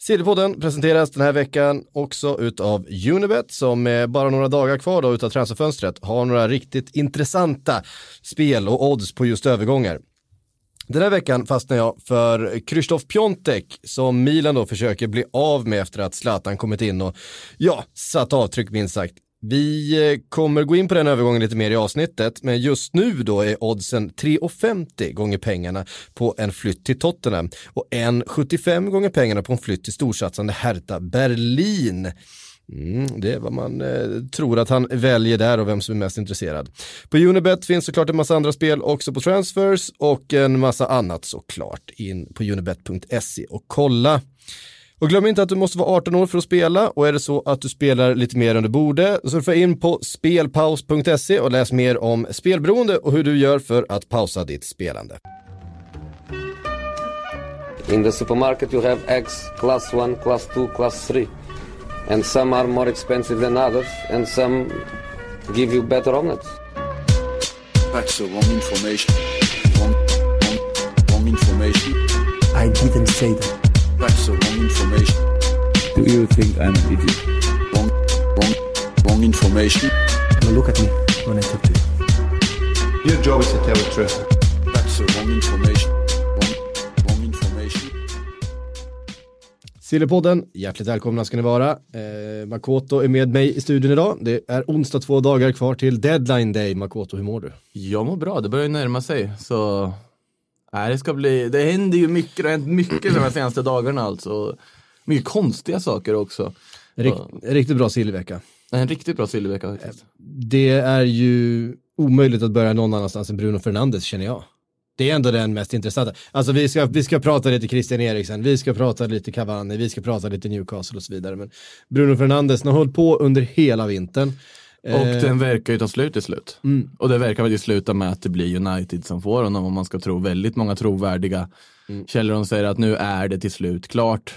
Sillypodden presenteras den här veckan också utav Unibet som med bara några dagar kvar då utav transferfönstret har några riktigt intressanta spel och odds på just övergångar. Den här veckan fastnar jag för Krzysztof Piontek som Milan då försöker bli av med efter att Zlatan kommit in och ja, satt avtryck minst sagt. Vi eh, kommer gå in på den övergången lite mer i avsnittet, men just nu då är oddsen 3,50 gånger pengarna på en flytt till Tottenham och 1,75 gånger pengarna på en flytt till storsatsande Hertha Berlin. Mm, det är vad man eh, tror att han väljer där och vem som är mest intresserad. På Unibet finns såklart en massa andra spel också på transfers och en massa annat såklart. In på unibet.se och kolla. Och glöm inte att du måste vara 18 år för att spela och är det så att du spelar lite mer än du borde, surfa in på spelpaus.se och läs mer om spelberoende och hur du gör för att pausa ditt spelande. In the supermarket you have eggs class 1, class 2, class 3. And some are more expensive than others and some give you better omelets. That's the wrong information. Wrong, wrong, wrong information. I didn't say that. Information. Do you think I'm an idiot? Wrong, wrong, wrong information. Now look at me when I talk to you. Your job is to tell the truth. That's the wrong information. Wrong, wrong information. Sillypodden, hjärtligt välkomna ska ni vara. Eh, Makoto är med mig i studion idag. Det är onsdag två dagar kvar till deadline day. Makoto, hur mår du? Jag mår bra, det börjar ju närma sig. Så nej, det ska bli, det händer ju mycket, det har hänt mycket de här senaste dagarna alltså. Mycket konstiga saker också. Rikt, riktigt bra sillvecka. En riktigt bra sillvecka faktiskt. Det är ju omöjligt att börja någon annanstans än Bruno Fernandes känner jag. Det är ändå den mest intressanta. Alltså vi ska, vi ska prata lite Christian Eriksen, vi ska prata lite Cavani, vi ska prata lite Newcastle och så vidare. Men Bruno Fernandes har hållit på under hela vintern. Och Eh, den verkar ju ta slut till slut. Mm. Och det verkar väl sluta med att det blir United som får honom om man ska tro väldigt många trovärdiga Mm. källor som säger att nu är det till slut klart.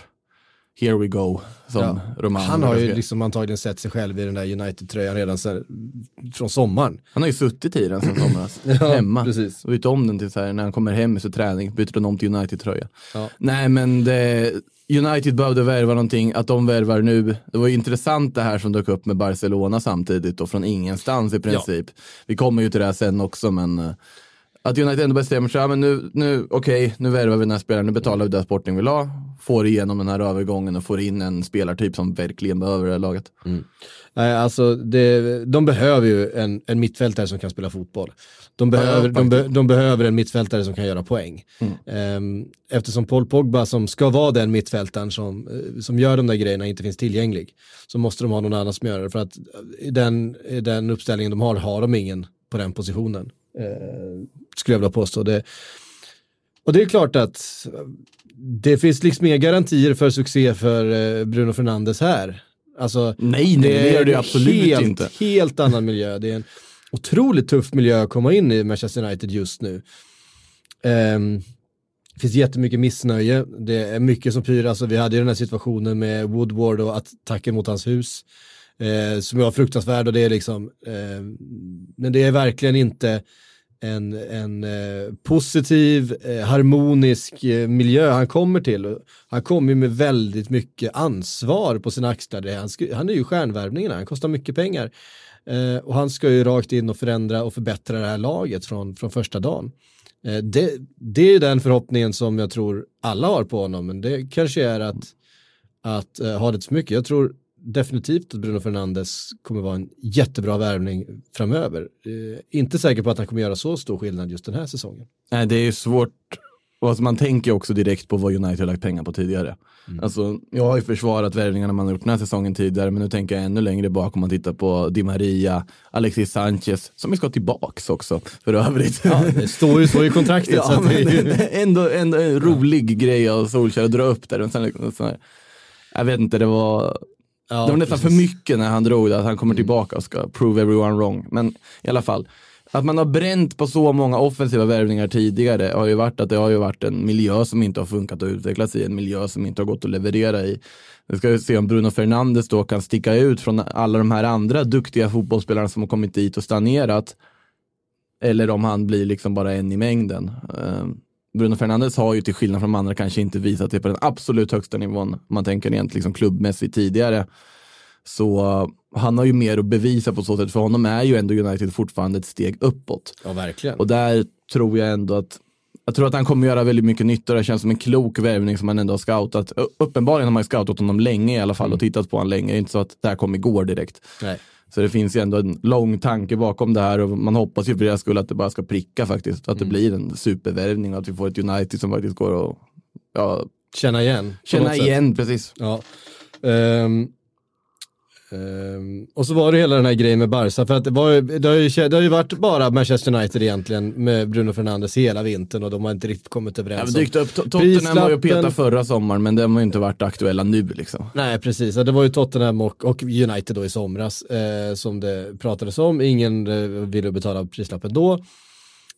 Here we go, som Ja. Roman Han har ju liksom antagligen sett sig själv i den där United-tröjan redan sen, från sommaren. Han har ju suttit i den sen somras, Ja, hemma. precis. Och bytt om den till så här, när han kommer hem efter träning, byter den om till United-tröja. Ja. Nej men det, United behövde värva någonting, att de värvar nu. Det var ju intressant det här som dök upp med Barcelona samtidigt och från ingenstans i princip. Vi kommer ju till det här sen också men eh, att United ändå bestämmer sig, ja, men nu, nu okej, nu värvar vi den här spelaren, nu betalar vi det Sporting vill ha, får igenom den här övergången och får in en spelartyp som verkligen behöver det här laget. Nej, alltså det, de behöver ju en, en mittfältare som kan spela fotboll. De behöver, de, be, de behöver en mittfältare som kan göra poäng. Ehm, eftersom Paul Pogba som ska vara den mittfältaren som, eh, som gör de där grejerna inte finns tillgänglig så måste de ha någon annan som gör det. För att i den, i den uppställningen de har, har de ingen på den positionen. Eh, skulle jag vilja påstå. Det, och det är klart att det finns liksom inga garantier för succé för eh, Bruno Fernandes här. Alltså, Nej, nej, det gör det absolut helt, inte. helt annan miljö. Det är en otroligt tuff miljö att komma in i Manchester United just nu. Um, det finns jättemycket missnöje. Det är mycket som pyr. Alltså, vi hade ju den här situationen med Woodward och attacken mot hans hus. Eh, som var fruktansvärd och det är liksom, eh, men det är verkligen inte en, en eh, positiv, eh, harmonisk eh, miljö han kommer till. Han kommer med väldigt mycket ansvar på sina axlar. Han, ska, han är ju stjärnvärvningen, han kostar mycket pengar. Eh, och han ska ju rakt in och förändra och förbättra det här laget från, från första dagen. Eh, det, det är den förhoppningen som jag tror alla har på honom, men det kanske är att, att eh, ha det för mycket. Jag tror definitivt att Bruno Fernandes kommer vara en jättebra värvning framöver. Eh, inte säker på att han kommer göra så stor skillnad just den här säsongen. Nej, det är ju svårt. Och alltså man tänker också direkt på vad United har lagt pengar på tidigare. Alltså, jag har ju försvarat värvningarna man har gjort den här säsongen tidigare, men nu tänker jag ännu längre bak om man tittar på Di Maria, Alexis Sanchez, som vi ska tillbaks också för övrigt. Ja, det står ju så i kontraktet. så Ja, att det är ju... ändå, ändå en rolig grej av Solskjaer att dra upp där. Men sen, liksom så här, jag vet inte, det var, Ja, det var nästan precis. för mycket när han drog det, att han kommer tillbaka och ska prove everyone wrong. Men i alla fall, att man har bränt på så många offensiva värvningar tidigare har ju varit att det har ju varit en miljö som inte har funkat att utvecklas i, en miljö som inte har gått att leverera i. Vi ska ju se om Bruno Fernandes då kan sticka ut från alla de här andra duktiga fotbollsspelarna som har kommit dit och stagnerat. Eller om han blir liksom bara en i mängden. Eh, Bruno Fernandes har ju till skillnad från de andra kanske inte visat det på den absolut högsta nivån, man tänker rent liksom klubbmässigt tidigare. Så uh, han har ju mer att bevisa på så sätt, för honom är ju ändå United fortfarande ett steg uppåt. Ja, verkligen. Och där tror jag ändå att jag tror att han kommer göra väldigt mycket nytta. Det känns som en klok värvning som han ändå har scoutat. Uppenbarligen har man ju scoutat honom länge i alla fall och tittat på honom länge. Det är inte så att det här kom igår direkt. Nej. Så det finns ju ändå en lång tanke bakom det här och man hoppas ju för deras skull att det bara ska pricka faktiskt. Att det blir en supervärvning och att vi får ett United som faktiskt går att ja, Känna igen. känna igen. Precis. Ja. Ehm, ehm, och så var det hela den här grejen med Barca, för att det, var, det, har ju, det har ju varit bara Manchester United egentligen med Bruno Fernandes hela vintern och de har inte riktigt kommit Ja, överens men dykt upp. To- Tottenham var ju peta förra sommaren men de har ju inte varit aktuella nu liksom. Nej, precis. Ja, Det var ju Tottenham och, och United då i somras eh, som det pratades om. Ingen eh, ville betala prislappen då.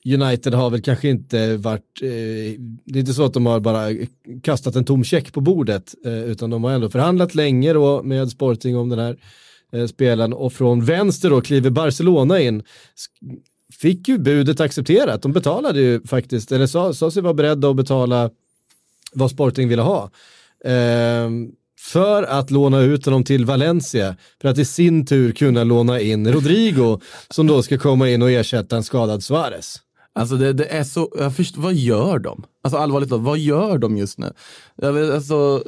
United har väl kanske inte varit, eh, det är inte så att de har bara kastat en tom check på bordet, eh, utan de har ändå förhandlat länge då med Sporting om den här eh, spelaren och från vänster då kliver Barcelona in. Fick ju budet accepterat, de betalade ju faktiskt, eller sa, sa sig vara beredda att betala vad Sporting ville ha. Eh, för att låna ut honom till Valencia, för att i sin tur kunna låna in Rodrigo som då ska komma in och ersätta en skadad Suarez. Alltså det, det är så, jag först, vad gör de? Alltså allvarligt talat, vad gör de just nu? Alltså,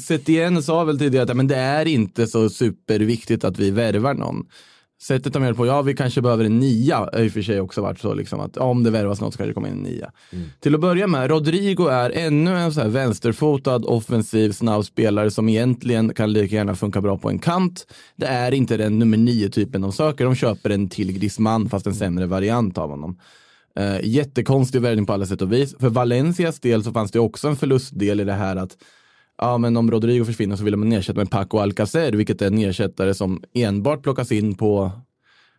Setien sa väl tidigare att men det är inte så superviktigt att vi värvar någon. Sättet de gör på, ja vi kanske behöver en nia, i och för sig också varit så liksom att ja, om det värvas något så kanske det kommer in en nia. Till att börja med, Rodrigo är ännu en så här vänsterfotad, offensiv, snabb spelare som egentligen kan lika gärna funka bra på en kant. Det är inte den nummer nio typen de söker, de köper en till Griezmann fast en sämre variant av honom. Eh, jättekonstig värvning på alla sätt och vis. För Valencias del så fanns det också en förlustdel i det här att ja, men om Rodrigo försvinner så vill man ersätta med Paco Alcacer, vilket är en ersättare som enbart plockas in på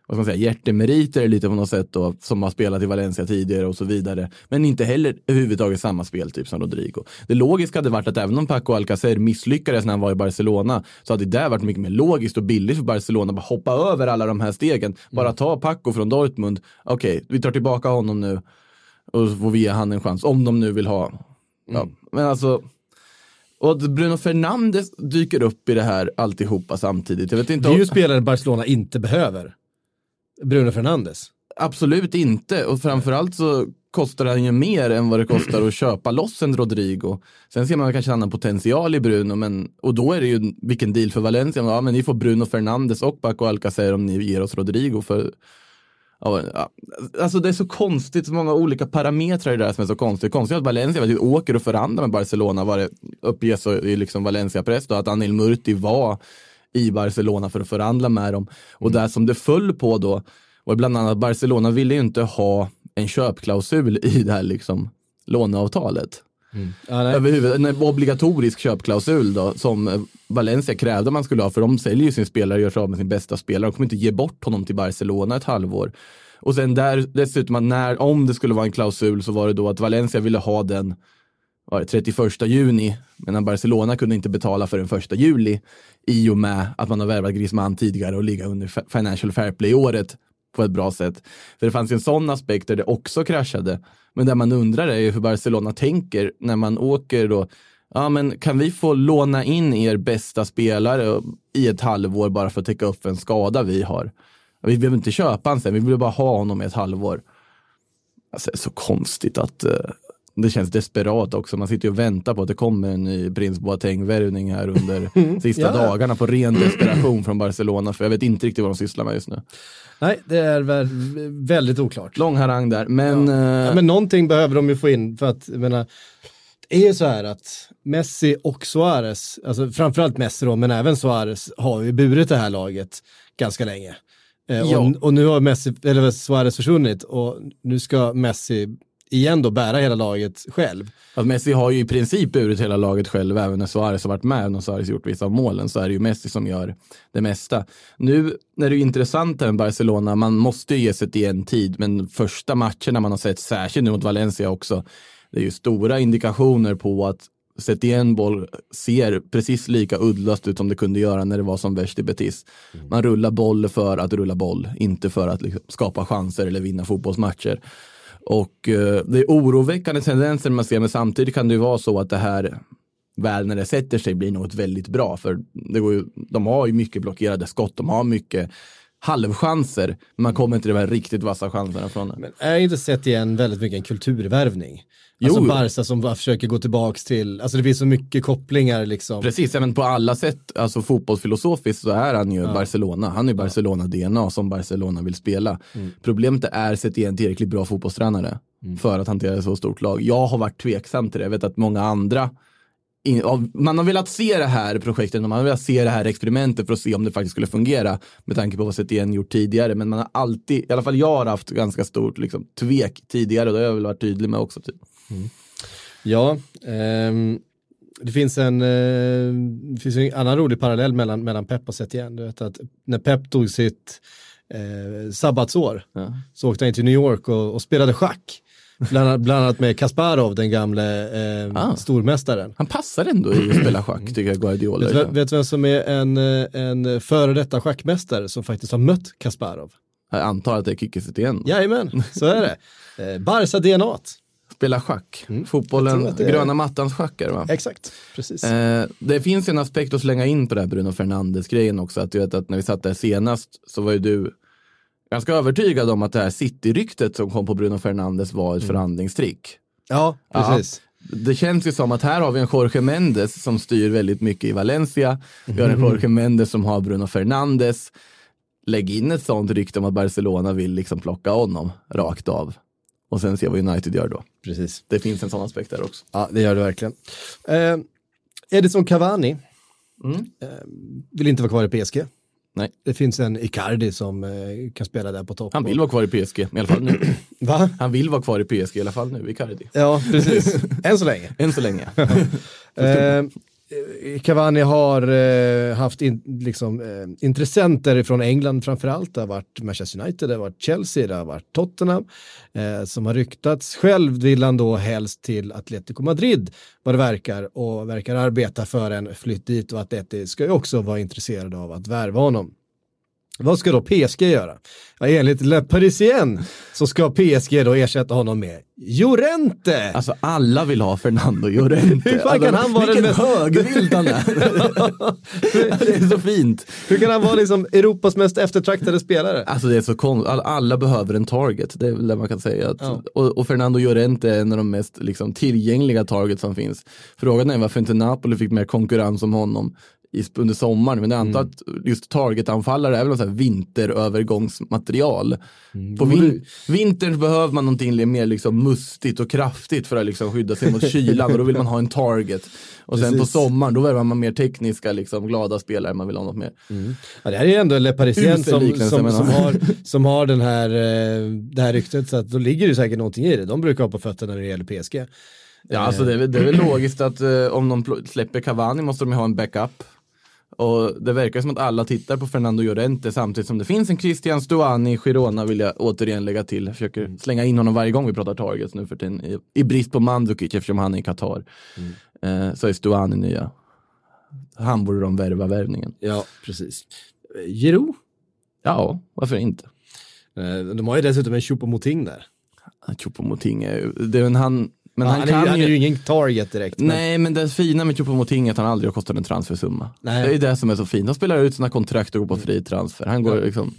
vad ska man säga, hjärtemeriter lite på något sätt då, som har spelat i Valencia tidigare och så vidare. Men inte heller överhuvudtaget samma speltyp som Rodrigo. Det logiska hade varit att även om Paco Alcacer misslyckades när han var i Barcelona så hade det varit mycket mer logiskt och billigt för Barcelona att bara hoppa över alla de här stegen. Bara ta Paco från Dortmund. Okej, vi tar tillbaka honom nu och så får vi ge han en chans om de nu vill ha. Ja, men alltså och Bruno Fernandes dyker upp i det här alltihopa samtidigt. Jag vet inte Det är om- ju spelare Barcelona inte behöver. Bruno Fernandes. Absolut inte. Och framförallt så kostar han ju mer än vad det kostar att köpa loss en Rodrigo. Sen ser man kanske en annan potential i Bruno, men, och då är det ju vilken deal för Valencia. Ja, men ni får Bruno Fernandes och Paco Alcacer om ni ger oss Rodrigo. För, ja. Alltså det är så konstigt, så många olika parametrar i det här som är så konstigt. Konstigt att Valencia att åker och förhandlar med Barcelona, vad det uppges i liksom Valencia Press då, att Anil Murti var i Barcelona för att förhandla med dem. Och där som det föll på då, var bland annat Barcelona ville ju inte ha en köpklausul i det här liksom låneavtalet. Ja, nej. Överhuvud, en obligatorisk köpklausul då, som eh, Valencia krävde man skulle ha, för de säljer ju sin spelare och gör sig av med sin bästa spelare. De kommer inte ge bort honom till Barcelona ett halvår. Och sen där, dessutom, att när, om det skulle vara en klausul så var det då att Valencia ville ha den var det 31 juni, medan Barcelona kunde inte betala för den 1 juli i och med att man har värvat Griezmann tidigare och ligga under Financial Fair Play-året på ett bra sätt. För det fanns ju en sån aspekt där det också kraschade. Men där man undrar är ju hur Barcelona tänker när man åker då. Ja, men kan vi få låna in er bästa spelare i ett halvår bara för att täcka upp en skada vi har? Vi behöver inte köpa honom sen, vi vill bara ha honom i ett halvår. Alltså, det är så konstigt att eh, det känns desperat också. Man sitter ju och väntar på att det kommer en ny Prins Boateng-värvning här under sista Ja. dagarna på ren desperation från Barcelona. För jag vet inte riktigt vad de sysslar med just nu. nej, det är väl väldigt oklart. Lång harang där, men, eh, Ja, men någonting behöver de ju få in för att, jag menar, det är ju så här att Messi och Suarez, alltså framförallt Messi då, men även Suarez har ju burit det här laget ganska länge. Eh, Ja. och, och nu har Messi, eller Suarez försvunnit och nu ska Messi igen då bära hela laget själv. Att Messi har ju i princip burit hela laget själv, även när Suarez har varit med och Suarez gjort vissa av målen, så är det ju Messi som gör det mesta. Nu är det ju intressant med Barcelona, man måste ju ge sig till en tid, men första matcherna man har sett, särskilt nu mot Valencia också, det är ju stora indikationer på att Sätt igen boll ser precis lika uddlöst ut som det kunde göra när det var som värst i Betis. Man rullar boll för att rulla boll, inte för att liksom skapa chanser eller vinna fotbollsmatcher. Och eh, det är oroväckande tendenser man ser, men samtidigt kan det ju vara så att det här väl när det sätter sig blir något väldigt bra. För det går ju, de har ju mycket blockerade skott, de har mycket halvchanser, man kommer inte till de här riktigt vassa chanserna från det. Men är inte sett igen väldigt mycket en kulturvärvning? Alltså Jo. Barca som bara försöker gå tillbaks till, alltså det finns så mycket kopplingar liksom. Precis, ja, men på alla sätt, alltså fotbollsfilosofiskt så är han ju Barcelona. Han är ju Barcelona-DNA som Barcelona vill spela. Problemet är att ge en tillräckligt bra fotbollstränare för att hantera ett så stort lag. Jag har varit tveksam till det. Jag vet att många andra in, av, man har velat se det här projektet, man har velat se det här experimentet för att se om det faktiskt skulle fungera med tanke på vad Setien gjort tidigare. Men man har alltid, i alla fall jag har haft ganska stort liksom, tvek tidigare och det har jag väl varit tydlig med också. Typ. Ja, ehm, det finns en, eh, finns en annan rolig parallell mellan, mellan Pep och Setien. Du vet att när Pep tog sitt eh, sabbatsår Ja. så åkte han till New York och, och spelade schack. Bland, bland annat med Kasparov, den gamle eh, Ah. stormästaren. Han passar ändå i att spela schack, tycker jag, Guardiola. Vet vet du vem som är en, eh, en före detta schackmästare som faktiskt har mött Kasparov? Jag antar att det är Kikki Setien. Jajamän, så är det. Eh, Barca DNA. Spela schack. Jag Fotbollen, det är- gröna mattans schackar va? Exakt, precis. Eh, det finns en aspekt att slänga in på det här Bruno Fernandes-grejen också. Att du vet att när vi satt där senast så var ju du ganska övertygad om att det här City-ryktet som kom på Bruno Fernandes var Mm. ett förhandlingstrick. ja, precis. Det känns ju som att här har vi en Jorge Mendes som styr väldigt mycket i Valencia. Vi har en Jorge Mendes som har Bruno Fernandes. Lägg in ett sånt rykte om att Barcelona vill liksom plocka honom rakt av. Och sen se vad United gör då. precis. Det finns en sån aspekt där också. Ja, det gör det verkligen. Eh, Edison Cavani Mm. eh, vill inte vara kvar i PSG. Nej. Det finns en Icardi som eh, kan spela där på topp. Han vill vara kvar i PSG, i alla fall nu. Va? Han vill vara kvar i PSG i alla fall nu, Icardi. Ja, precis. Än så länge. Än så länge. Eh, Eh, Cavani har eh, haft in, liksom, eh, intressenter från England framförallt. Det har varit Manchester United, det har varit Chelsea, det har varit Tottenham eh, som har ryktats. Själv vill han då helst till Atletico Madrid vad det verkar och verkar arbeta för en flytt dit och Atleti ska ju också vara intresserade av att värva honom. Vad ska då PSG göra? Ja, enligt Le Parisien så ska PSG då ersätta honom med Llorente. Alltså alla vill ha Fernando Llorente. Hur fan kan alltså, han vara den mest- högvild han är. det är så fint. Hur kan han vara liksom Europas mest eftertraktade spelare? Alltså det är så konstigt, alla, behöver en target, det är väl det man kan säga. Att, Ja. och, och Fernando Llorente är en av de mest liksom, tillgängliga targets som finns. Frågan är varför inte Napoli fick mer konkurrens om honom under sommaren, men jag antar Mm. att just targetanfallare är väl så här vinterövergångsmaterial. Mm. På vin, vintern behöver man någonting mer liksom mustigt och kraftigt för att liksom skydda sig mot kylan och då vill man ha en target. Och sen på Precis. sommaren då värvar man mer tekniska, liksom, glada spelare, man vill ha något mer. Ja, det här är ändå Le Parisien som, som, som, har, som har den här, eh, det här ryktet, så att då ligger det säkert någonting i det. De brukar ha på fötterna när det gäller PSG. Ja, alltså det, är, väl- det är väl logiskt att eh, om de släpper Cavani måste de ju ha en backup. Och det verkar som att alla tittar på Fernando Llorente samtidigt som det finns en Christian Stuani i Girona vill jag återigen lägga till. Jag försöker slänga in honom varje gång vi pratar targets nu för tiden. I, i brist på Mandzukic eftersom han är i Qatar. Eh, så är Stuani nya. Han borde de värva värvningen. Ja, precis. Giroud? Ja, varför inte? Eh, De har ju dessutom en Choupo-Moting där. Choupo-Moting är ju, det är en han, men Ja, han, han, är, kan ju- han är ju ingen target direkt. Nej, men det fina med Choupo-Moting är att han aldrig har kostat en transfersumma. Nej. Det är det som är så fint. Han spelar ut sina kontrakt och går på fri transfer. Han går liksom...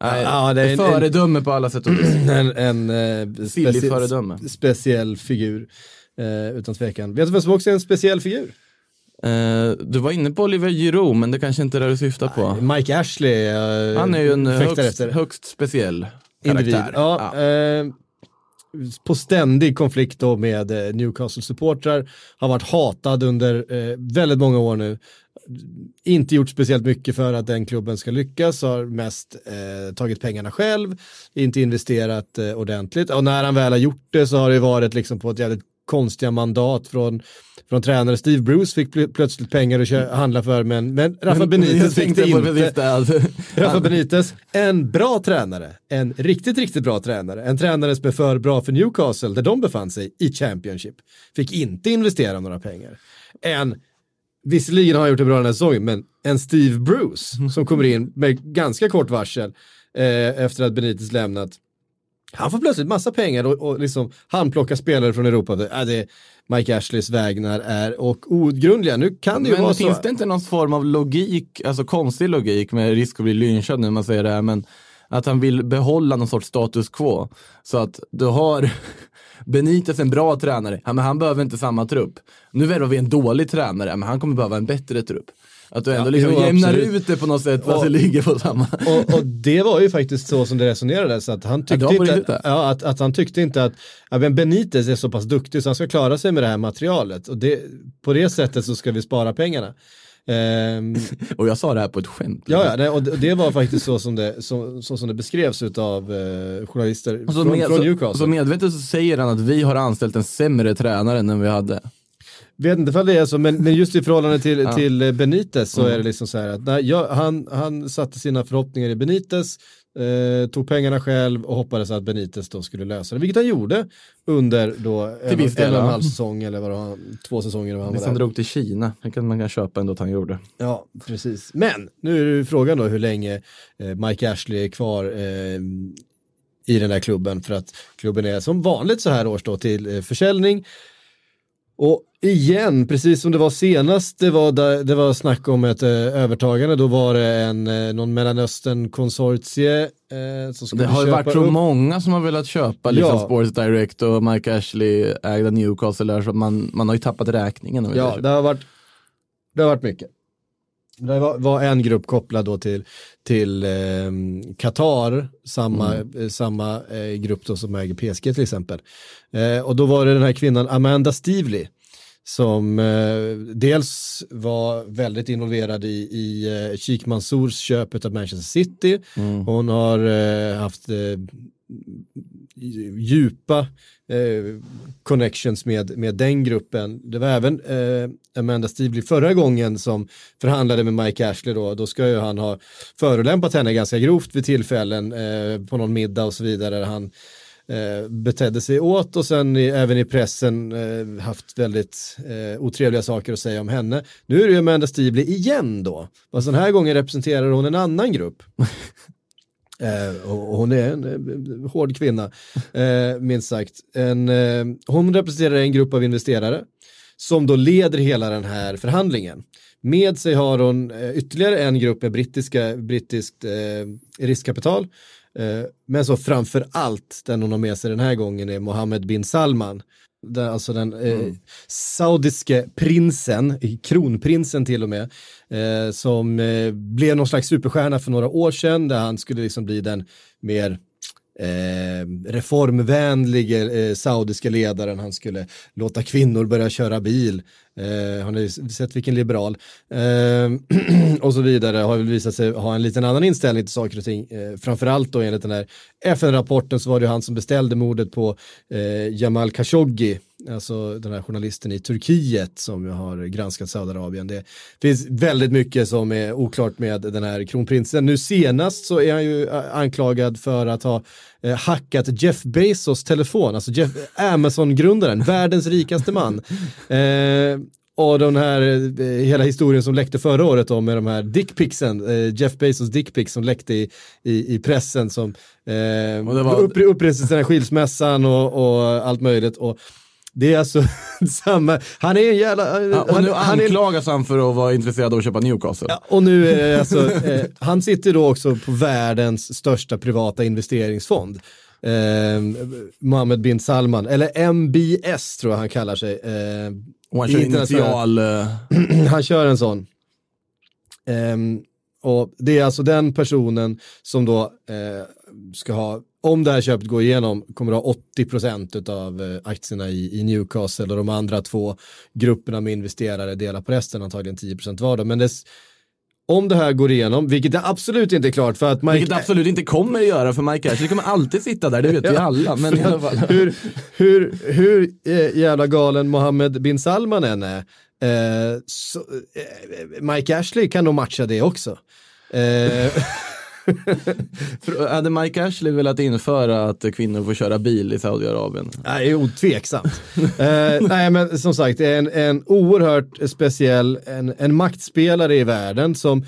Nej, Ja, det är ett en- föredöme på alla sätt och vis. en, en eh, Silligt specie- föredöme. speciell figur. Eh, utan tvekan. Vet du vem som också är en speciell figur? Eh, du var inne på Oliver Giroud, men det kanske inte är det du syftar på. Mike Ashley. eh, Han är ju en högst, högst speciell individ. karaktär. Ja, Eh, på ständig konflikt då med eh, Newcastle-supportrar. Har varit hatad under eh, väldigt många år nu. Inte gjort speciellt mycket för att den klubben ska lyckas. Har mest eh, tagit pengarna själv. Inte investerat eh, ordentligt. Och när han väl har gjort det så har det varit liksom på ett jävligt konstiga mandat från, från tränare. Steve Bruce fick pl- plötsligt pengar att handla för men, men Rafa Men Benitez fick det inte. det, alltså. Rafa Benitez, en bra tränare, en riktigt, riktigt bra tränare, en tränare som är för bra för Newcastle där de befann sig i Championship. Fick inte investera några pengar. En, visserligen har han gjort det bra den här säsongen, men en Steve Bruce som kommer in med ganska kort varsel eh, efter att Benitez lämnat Han får plötsligt massa pengar och, och liksom handplocka spelare från Europa. Det, äh, det Mike Ashleys vägnar är och outgrundliga. Nu kan det ju Men vara finns så. det inte någon form av logik, alltså konstig logik med risk att bli lynchad när man säger det här, men att han vill behålla någon sorts status quo. Så att du har Benitez en bra tränare, ja, men han behöver inte samma trupp. Nu värvar vi en dålig tränare, men han kommer behöva en bättre trupp. Att du ändå Ja, liksom jo, jämnar absolut. ut det på något sätt, fast det ligger på samma. och, och det var ju faktiskt så som det resonerades. Att han tyckte, inte, att, ja, att, att han tyckte inte att ja, men Benitez är så pass duktig så han ska klara sig med det här materialet. Och det, på det sättet så ska vi spara pengarna. Ehm, Och jag sa det här på ett skämt. ja, ja, och det, var faktiskt så som det, så, så som det beskrevs av eh, journalister Så, från, med, från så, Newcastle. så medvetet så säger han att vi har anställt en sämre tränare än den vi hade. Vet inte ifall det är så, men, men just i förhållande till, Ja. till Benitez så Mm. är det liksom så här att nej, jag, han, han satte sina förhoppningar i Benitez, eh, tog pengarna själv och hoppades att Benitez då skulle lösa det, vilket han gjorde under då en, del, en och en halv säsong eller vad det var, två säsonger. Han var han där. drog till Kina, det kan man kan köpa ändå att han gjorde. Ja, precis. Men nu är det ju frågan då hur länge eh, Mike Ashley är kvar eh, i den här klubben för att klubben är som vanligt så här års då till eh, försäljning. Och igen, precis som det var senast, det var, där, det var snack om ett eh, övertagande, då var det en, eh, någon Mellanöstern-konsortie eh, som skulle Det har ju varit så upp- många som har velat köpa liksom Ja. Sports Direct och Mike Ashley ägda Newcastle där, så att man, man har ju tappat räkningen. Ja, det har varit, det har varit mycket. Det var, var en grupp kopplad då till, till eh, Qatar, samma, eh, samma eh, grupp då som äger PSG till exempel. Eh, och då var det den här kvinnan Amanda Stevely som eh, dels var väldigt involverad i, i eh, Sheikh Mansours köp av Manchester City. Hon har eh, haft djupa eh, connections med, med den gruppen. Det var även eh, Amanda Stevely förra gången som förhandlade med Mike Ashley då, då ska ju han ha förolämpat henne ganska grovt vid tillfällen eh, på någon middag och så vidare. där Han eh, betedde sig åt och sen i, även i pressen eh, haft väldigt eh, otrevliga saker att säga om henne. Nu är det ju Amanda Stevely igen då, fast den här gången representerar hon en annan grupp. Eh, hon är en eh, hård kvinna, eh, minst sagt. En, eh, hon representerar en grupp av investerare som då leder hela den här förhandlingen. Med sig har hon eh, ytterligare en grupp med brittiska, brittiskt eh, riskkapital. Eh, men så framför allt den hon har med sig den här gången är Mohammed bin Salman. Den, alltså den eh, saudiske prinsen, kronprinsen till och med, eh, som eh, blev någon slags superstjärna för några år sedan där han skulle liksom bli den mer eh, reformvänlige eh, saudiska ledaren. Han skulle låta kvinnor börja köra bil. Eh, har ni sett vilken liberal? Eh, och så vidare. Har väl visat sig ha en liten annan inställning till saker och ting. Eh, framförallt då enligt den här FN-rapporten så var det ju han som beställde mordet på eh, Jamal Khashoggi. Alltså den här journalisten i Turkiet som har granskat Saudiarabien. Det finns väldigt mycket som är oklart med den här kronprinsen. Nu senast så är han ju eh, anklagad för att ha eh, hackat Jeff Bezos telefon, alltså Jeff, Amazon-grundaren, världens rikaste man. Eh, och den här, eh, hela historien som läckte förra året om med de här dickpicsen, eh, Jeff Bezos dickpics som läckte i, i, i pressen som eh, Och det var- upp, upprinnelsen till skilsmässan och, och allt möjligt. Och det är alltså samma, han är en jävla... Ja, och han, nu han är, anklagas han för att vara intresserad av att köpa Newcastle. Ja, och nu är det alltså, eh, han sitter då också på världens största privata investeringsfond. Eh, Mohammed bin Salman, eller MBS tror jag han kallar sig. Eh, och han kör initial... eh, han kör en sån. Ehm, och det är alltså den personen som då eh, ska ha, om det här köpet går igenom, kommer att ha 80% av eh, aktierna i, i Newcastle och de andra två grupperna med investerare delar på resten, antagligen 10% var. Då. Men det, om det här går igenom, vilket det absolut inte är klart för att Mike, Vilket det absolut inte kommer att göra för Mike Ashley kommer alltid sitta där, det vet vi alla. Men i alla fall. hur, hur, hur eh, jävla galen Mohammed bin Salman än är, eh, så, eh, Mike Ashley kan nog matcha det också. Eh, Hade Mike Ashley velat införa att kvinnor får köra bil i Saudiarabien? Nej, jo, tveksamt. eh, nej, men som sagt, det är en, en oerhört speciell, en, en maktspelare i världen som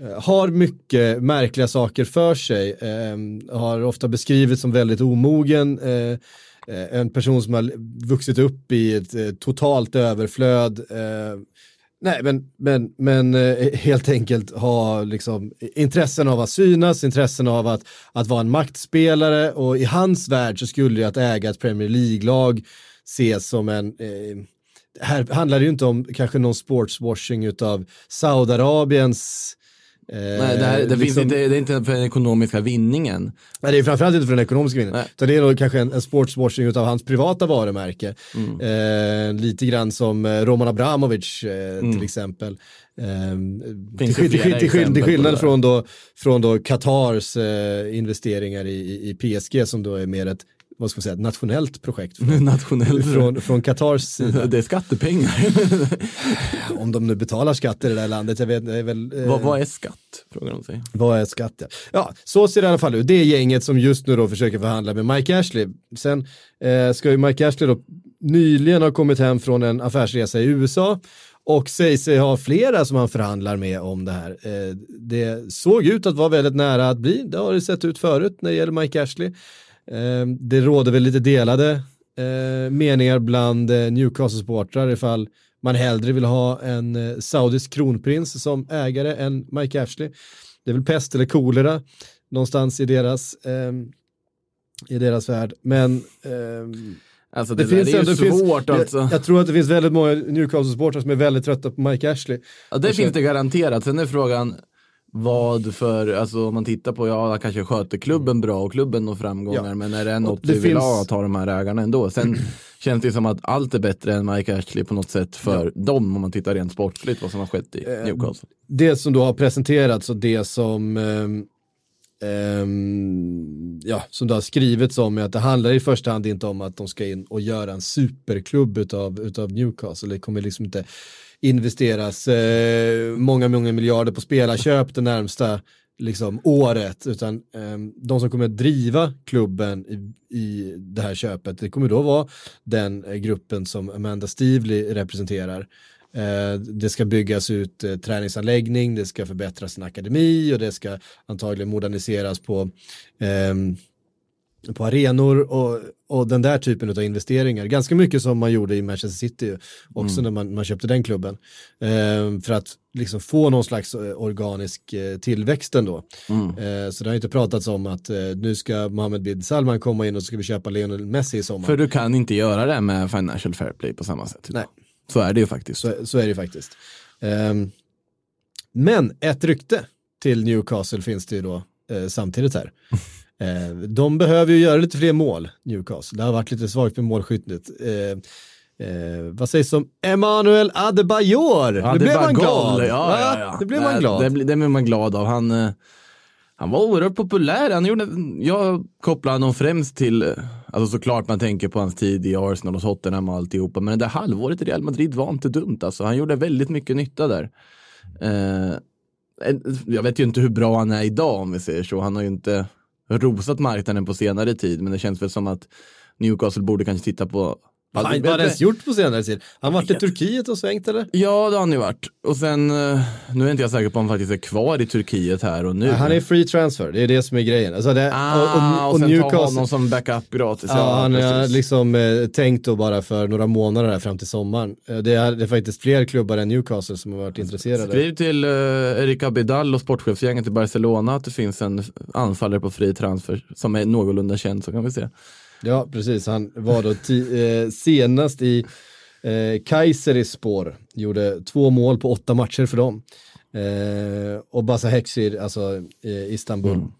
eh, har mycket märkliga saker för sig. Eh, har ofta beskrivits som väldigt omogen. Eh, eh en person som har vuxit upp i ett eh, totalt överflöd. Eh, Nej, men, men, men eh, helt enkelt ha liksom, intressen av att synas, intressen av att, att vara en maktspelare. Och i hans värld så skulle ju att äga ett Premier League-lag ses som en eh, här handlar det ju inte om kanske någon sportswashing utav Saudiarabiens Nej, det, här, det, finns liksom- inte, det är inte för den ekonomiska vinningen. Nej, det är framförallt inte för den ekonomiska vinningen. Utan det är nog kanske en, en sportswashing av hans privata varumärke. Mm. Eh, lite grann som eh, Roman Abramovic eh, till exempel. Eh, till, Mm. Finns till, till, till på skillnad från då, från då Qatars eh, investeringar i, i, i PSG som då är mer ett vad ska man säga, ett nationellt projekt från, Nationellt. från, från Qatars sida. Det är skattepengar. Om de nu betalar skatt i det där landet, jag vet det är väl... eh, vad, vad är skatt? Frågar de sig. Vad är skatt? Ja. ja, så ser det i alla fall ut. Det är gänget som just nu då försöker förhandla med Mike Ashley. Sen eh, ska ju Mike Ashley då nyligen ha kommit hem från en affärsresa i USA och säger sig ha flera som han förhandlar med om det här. Eh, det såg ut att vara väldigt nära att bli, det har det sett ut förut när det gäller Mike Ashley. Eh, det råder väl lite delade eh, meningar bland eh, Newcastle-supportrar ifall man hellre vill ha en eh, saudisk kronprins som ägare än Mike Ashley. Det är väl pest eller kolera någonstans i deras, ehm, i deras värld. Men ehm, Alltså det, det, finns är ju ändå, det finns, svårt alltså. jag, jag tror att det finns väldigt många Newcastle-supportrar som är väldigt trötta på Mike Ashley. Ja, det finns det garanterat. Sen är frågan vad för, alltså om man tittar på, ja kanske sköter klubben bra och klubben når framgångar, Ja. men är det något det vi vill finns- ha att ha de här ägarna ändå? Sen känns det som att allt är bättre än Mike Ashley på något sätt för dem om man tittar rent sportsligt vad som har skett i Eh, Newcastle. det som då har presenterats och det som ehm, ehm, ja, som det har skrivits om är att det handlar i första hand inte om att de ska in och göra en superklubb utav, utav Newcastle. Det kommer liksom inte investeras eh, många, många miljarder på spelarköp det närmsta liksom, året, utan eh, de som kommer att driva klubben i, i det här köpet, det kommer då vara den eh, gruppen som Amanda Stevely representerar. Eh, det ska byggas ut eh, träningsanläggning, det ska förbättras en akademi och det ska antagligen moderniseras på, ehm, på arenor och, och den där typen av investeringar. Ganska mycket som man gjorde i Manchester City också när man, man köpte den klubben. Ehm, för att liksom få någon slags eh, organisk eh, tillväxt ändå. Eh, så det har inte pratats om att eh, nu ska Mohammed bin Salman komma in och så ska vi köpa Lionel Messi i sommar. För du kan inte göra det med Financial Fair Play på samma sätt. Nej. Så är det ju faktiskt. Så, så är det faktiskt. Ehm, men ett rykte till Newcastle finns det ju då eh, samtidigt här. Eh, de behöver ju göra lite fler mål, Newcastle. Det har varit lite svagt med målskyttet. Eh, eh, vad sägs om Emmanuel Adebayor? Ja, det blev man glad. Ja, ja, ja. Det blev man glad. Det, det blir man glad av. Han, eh, han var oerhört populär. Han gjorde, jag kopplar honom främst till, eh, alltså såklart man tänker på hans tid i Arsenal och Tottenham och alltihopa, men det där halvåret i Real Madrid var inte dumt. Alltså. Han gjorde väldigt mycket nytta där. Eh, jag vet ju inte hur bra han är idag om vi säger så. Han har ju inte rosat marknaden på senare tid, men det känns väl som att Newcastle borde kanske titta på vad har han ens gjort på senare tid? Han varit i Turkiet och svängt eller? Ja, det har han ju varit. Och sen, eh, nu är inte jag säker på om han faktiskt är kvar i Turkiet här och nu. Han är free transfer, det är det som är grejen. Alltså det, ah, och, sen ta honom som backup gratis. Ja, han har liksom eh, tänkt då bara för några månader här fram till sommaren. Eh, det, är, det är faktiskt fler klubbar än Newcastle som har varit intresserade. Skriv till uh, Erik Abidal och sportchefsgänget i Barcelona att det finns en anfallare på fri transfer som är någorlunda känd så kan vi se. Ja, precis. Han var då eh, senast i eh, spår. Gjorde två mål på åtta matcher för dem. Eh, och Basa Hexir, alltså eh, Istanbul, Mm.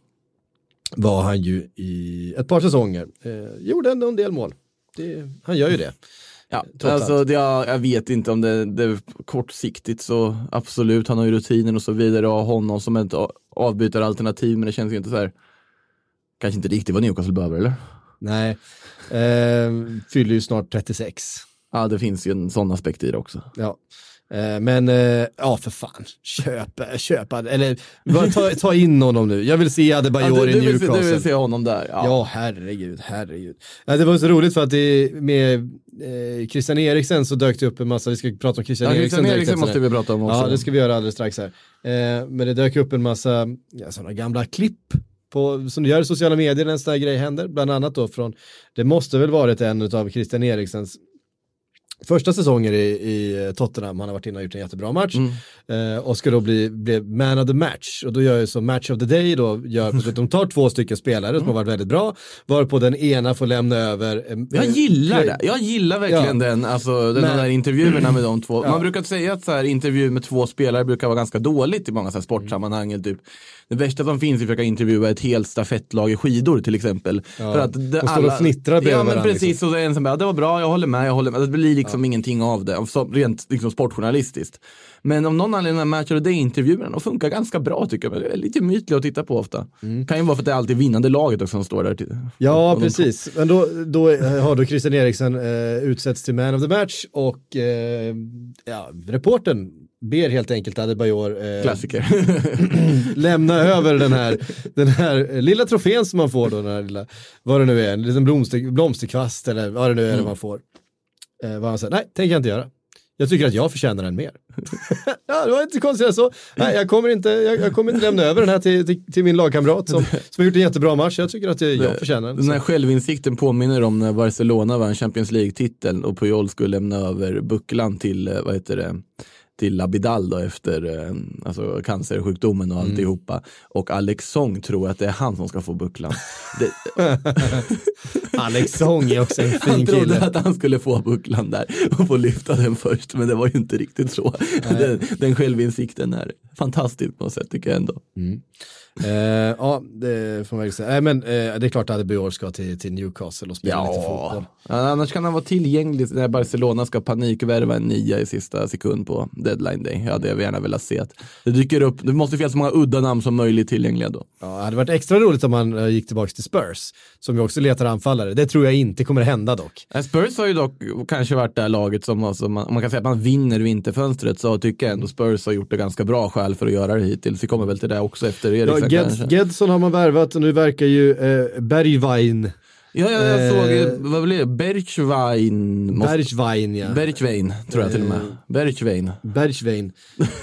var han ju i ett par säsonger. Eh, gjorde ändå en del mål. Det, han gör ju det. Ja, Trots alltså, det, jag, jag vet inte om det, det är kortsiktigt så absolut, han har ju rutinen och så vidare och honom som ett avbytaralternativ men det känns ju inte så här kanske inte riktigt vad Newcastle behöver eller? Nej, eh, fyller ju snart 36. Ja, det finns ju en sån aspekt i det också. Ja. Eh, Men eh, ja, för fan, köp, köp, eller bara ta, ta in honom nu. Jag vill se Ja, Adebayor du, i du, vill, se- Newcastle. du vill se honom där? Ja. herregud, herregud. Ja, det var så roligt för att det med eh, Christian Eriksen så dök det upp en massa, vi ska prata om Christian Ja, Eriksen Christian Eriksen måste vi prata om också. Ja, det ska vi göra alldeles strax här. Eh, men det dök upp en massa ja, sådana gamla klipp på, som du gör i sociala medier när en sån här grej händer, bland annat då från, det måste väl varit en av Christian Eriksens första säsonger i, i Tottenham, han har varit inne och gjort en jättebra match Mm. eh, och ska då bli, bli man of the match och då gör ju så match of the day då, gör, de tar två stycken spelare som har varit väldigt bra, varpå den ena får lämna över. eh, Jag eh, gillar det. Jag gillar verkligen Ja. den, alltså, den Men- där intervjuerna med de två. Ja. Man brukar säga att så här, intervju med två spelare brukar vara ganska dåligt i många så här, sportsammanhang. Typ. Det värsta som finns är att försöka intervjua ett helt stafettlag i skidor till exempel. Ja. För att det, De står och fnittrar Ja men varandra, precis, liksom. och så är en som bara, det var bra, jag håller med, jag håller med. Det blir liksom ingenting av det, så, rent liksom, sportjournalistiskt. Men om någon anledning den här Match of the Day-intervjuerna, de funkar ganska bra tycker jag. Det är lite mytliga att titta på ofta. Kan ju vara för att det är alltid vinnande laget också som står där. Till, Ja, Och precis. Men då, då eh, har då Christian Eriksen eh, utsetts till man of the match och eh, ja, reporten ber helt enkelt Adebayor eh, Klassiker. lämna över den här, den här lilla trofén som man får då, den här lilla, vad det nu är, en liten blomster, blomsterkvast eller vad det nu är Mm. det man får. Eh, vad han säger, nej, tänker jag inte göra. Jag tycker att jag förtjänar den mer. ja, det var inte konstigt så. Nej, jag kommer inte, jag, jag kommer inte lämna över den här till, till, till min lagkamrat som, som har gjort en jättebra match. Jag tycker att jag, jag förtjänar den. Den här Så. självinsikten påminner om när Barcelona vann Champions League-titeln och Puyol skulle lämna över bucklan till, eh, vad heter det, till Abidal då efter eh, alltså cancersjukdomen och alltihopa. Och Alex Song tror att det är han som ska få bucklan. Det, Alex Song är också en han fin trodde kille. att han skulle få bucklan där och få lyfta den först, men det var ju inte riktigt så. Den, den självinsikten är fantastisk på något sätt tycker jag ändå. Eh, ja, det får man säga. Nej, men eh, det är klart att Adebayor ska till, till Newcastle och spela lite fotboll. Ja, annars kan han vara tillgänglig när Barcelona ska panikvärva en nia i sista sekund på deadline day. Ja, det hade jag gärna velat se. Att det dyker upp, det måste finnas så många udda namn som möjligt tillgängliga då. Ja, det hade varit extra roligt om man eh, gick tillbaka till Spurs, som ju också letar anfallare. Det tror jag inte kommer hända dock. Spurs har ju dock kanske varit det här laget som, alltså, man, man kan säga att man vinner vinterfönstret så tycker jag ändå Spurs har gjort det ganska bra skäl för att göra det hittills. Vi kommer väl till det också efter Ja, Eriksen Ged. Gedson har man värvat och nu verkar ju eh, Bergwijn, Ja, ja, jag såg, Eh, eh, vad blir det, Bergwijn? måste- Bergwijn ja. Bergwijn, tror jag till och med. Bergwijn. Bergwijn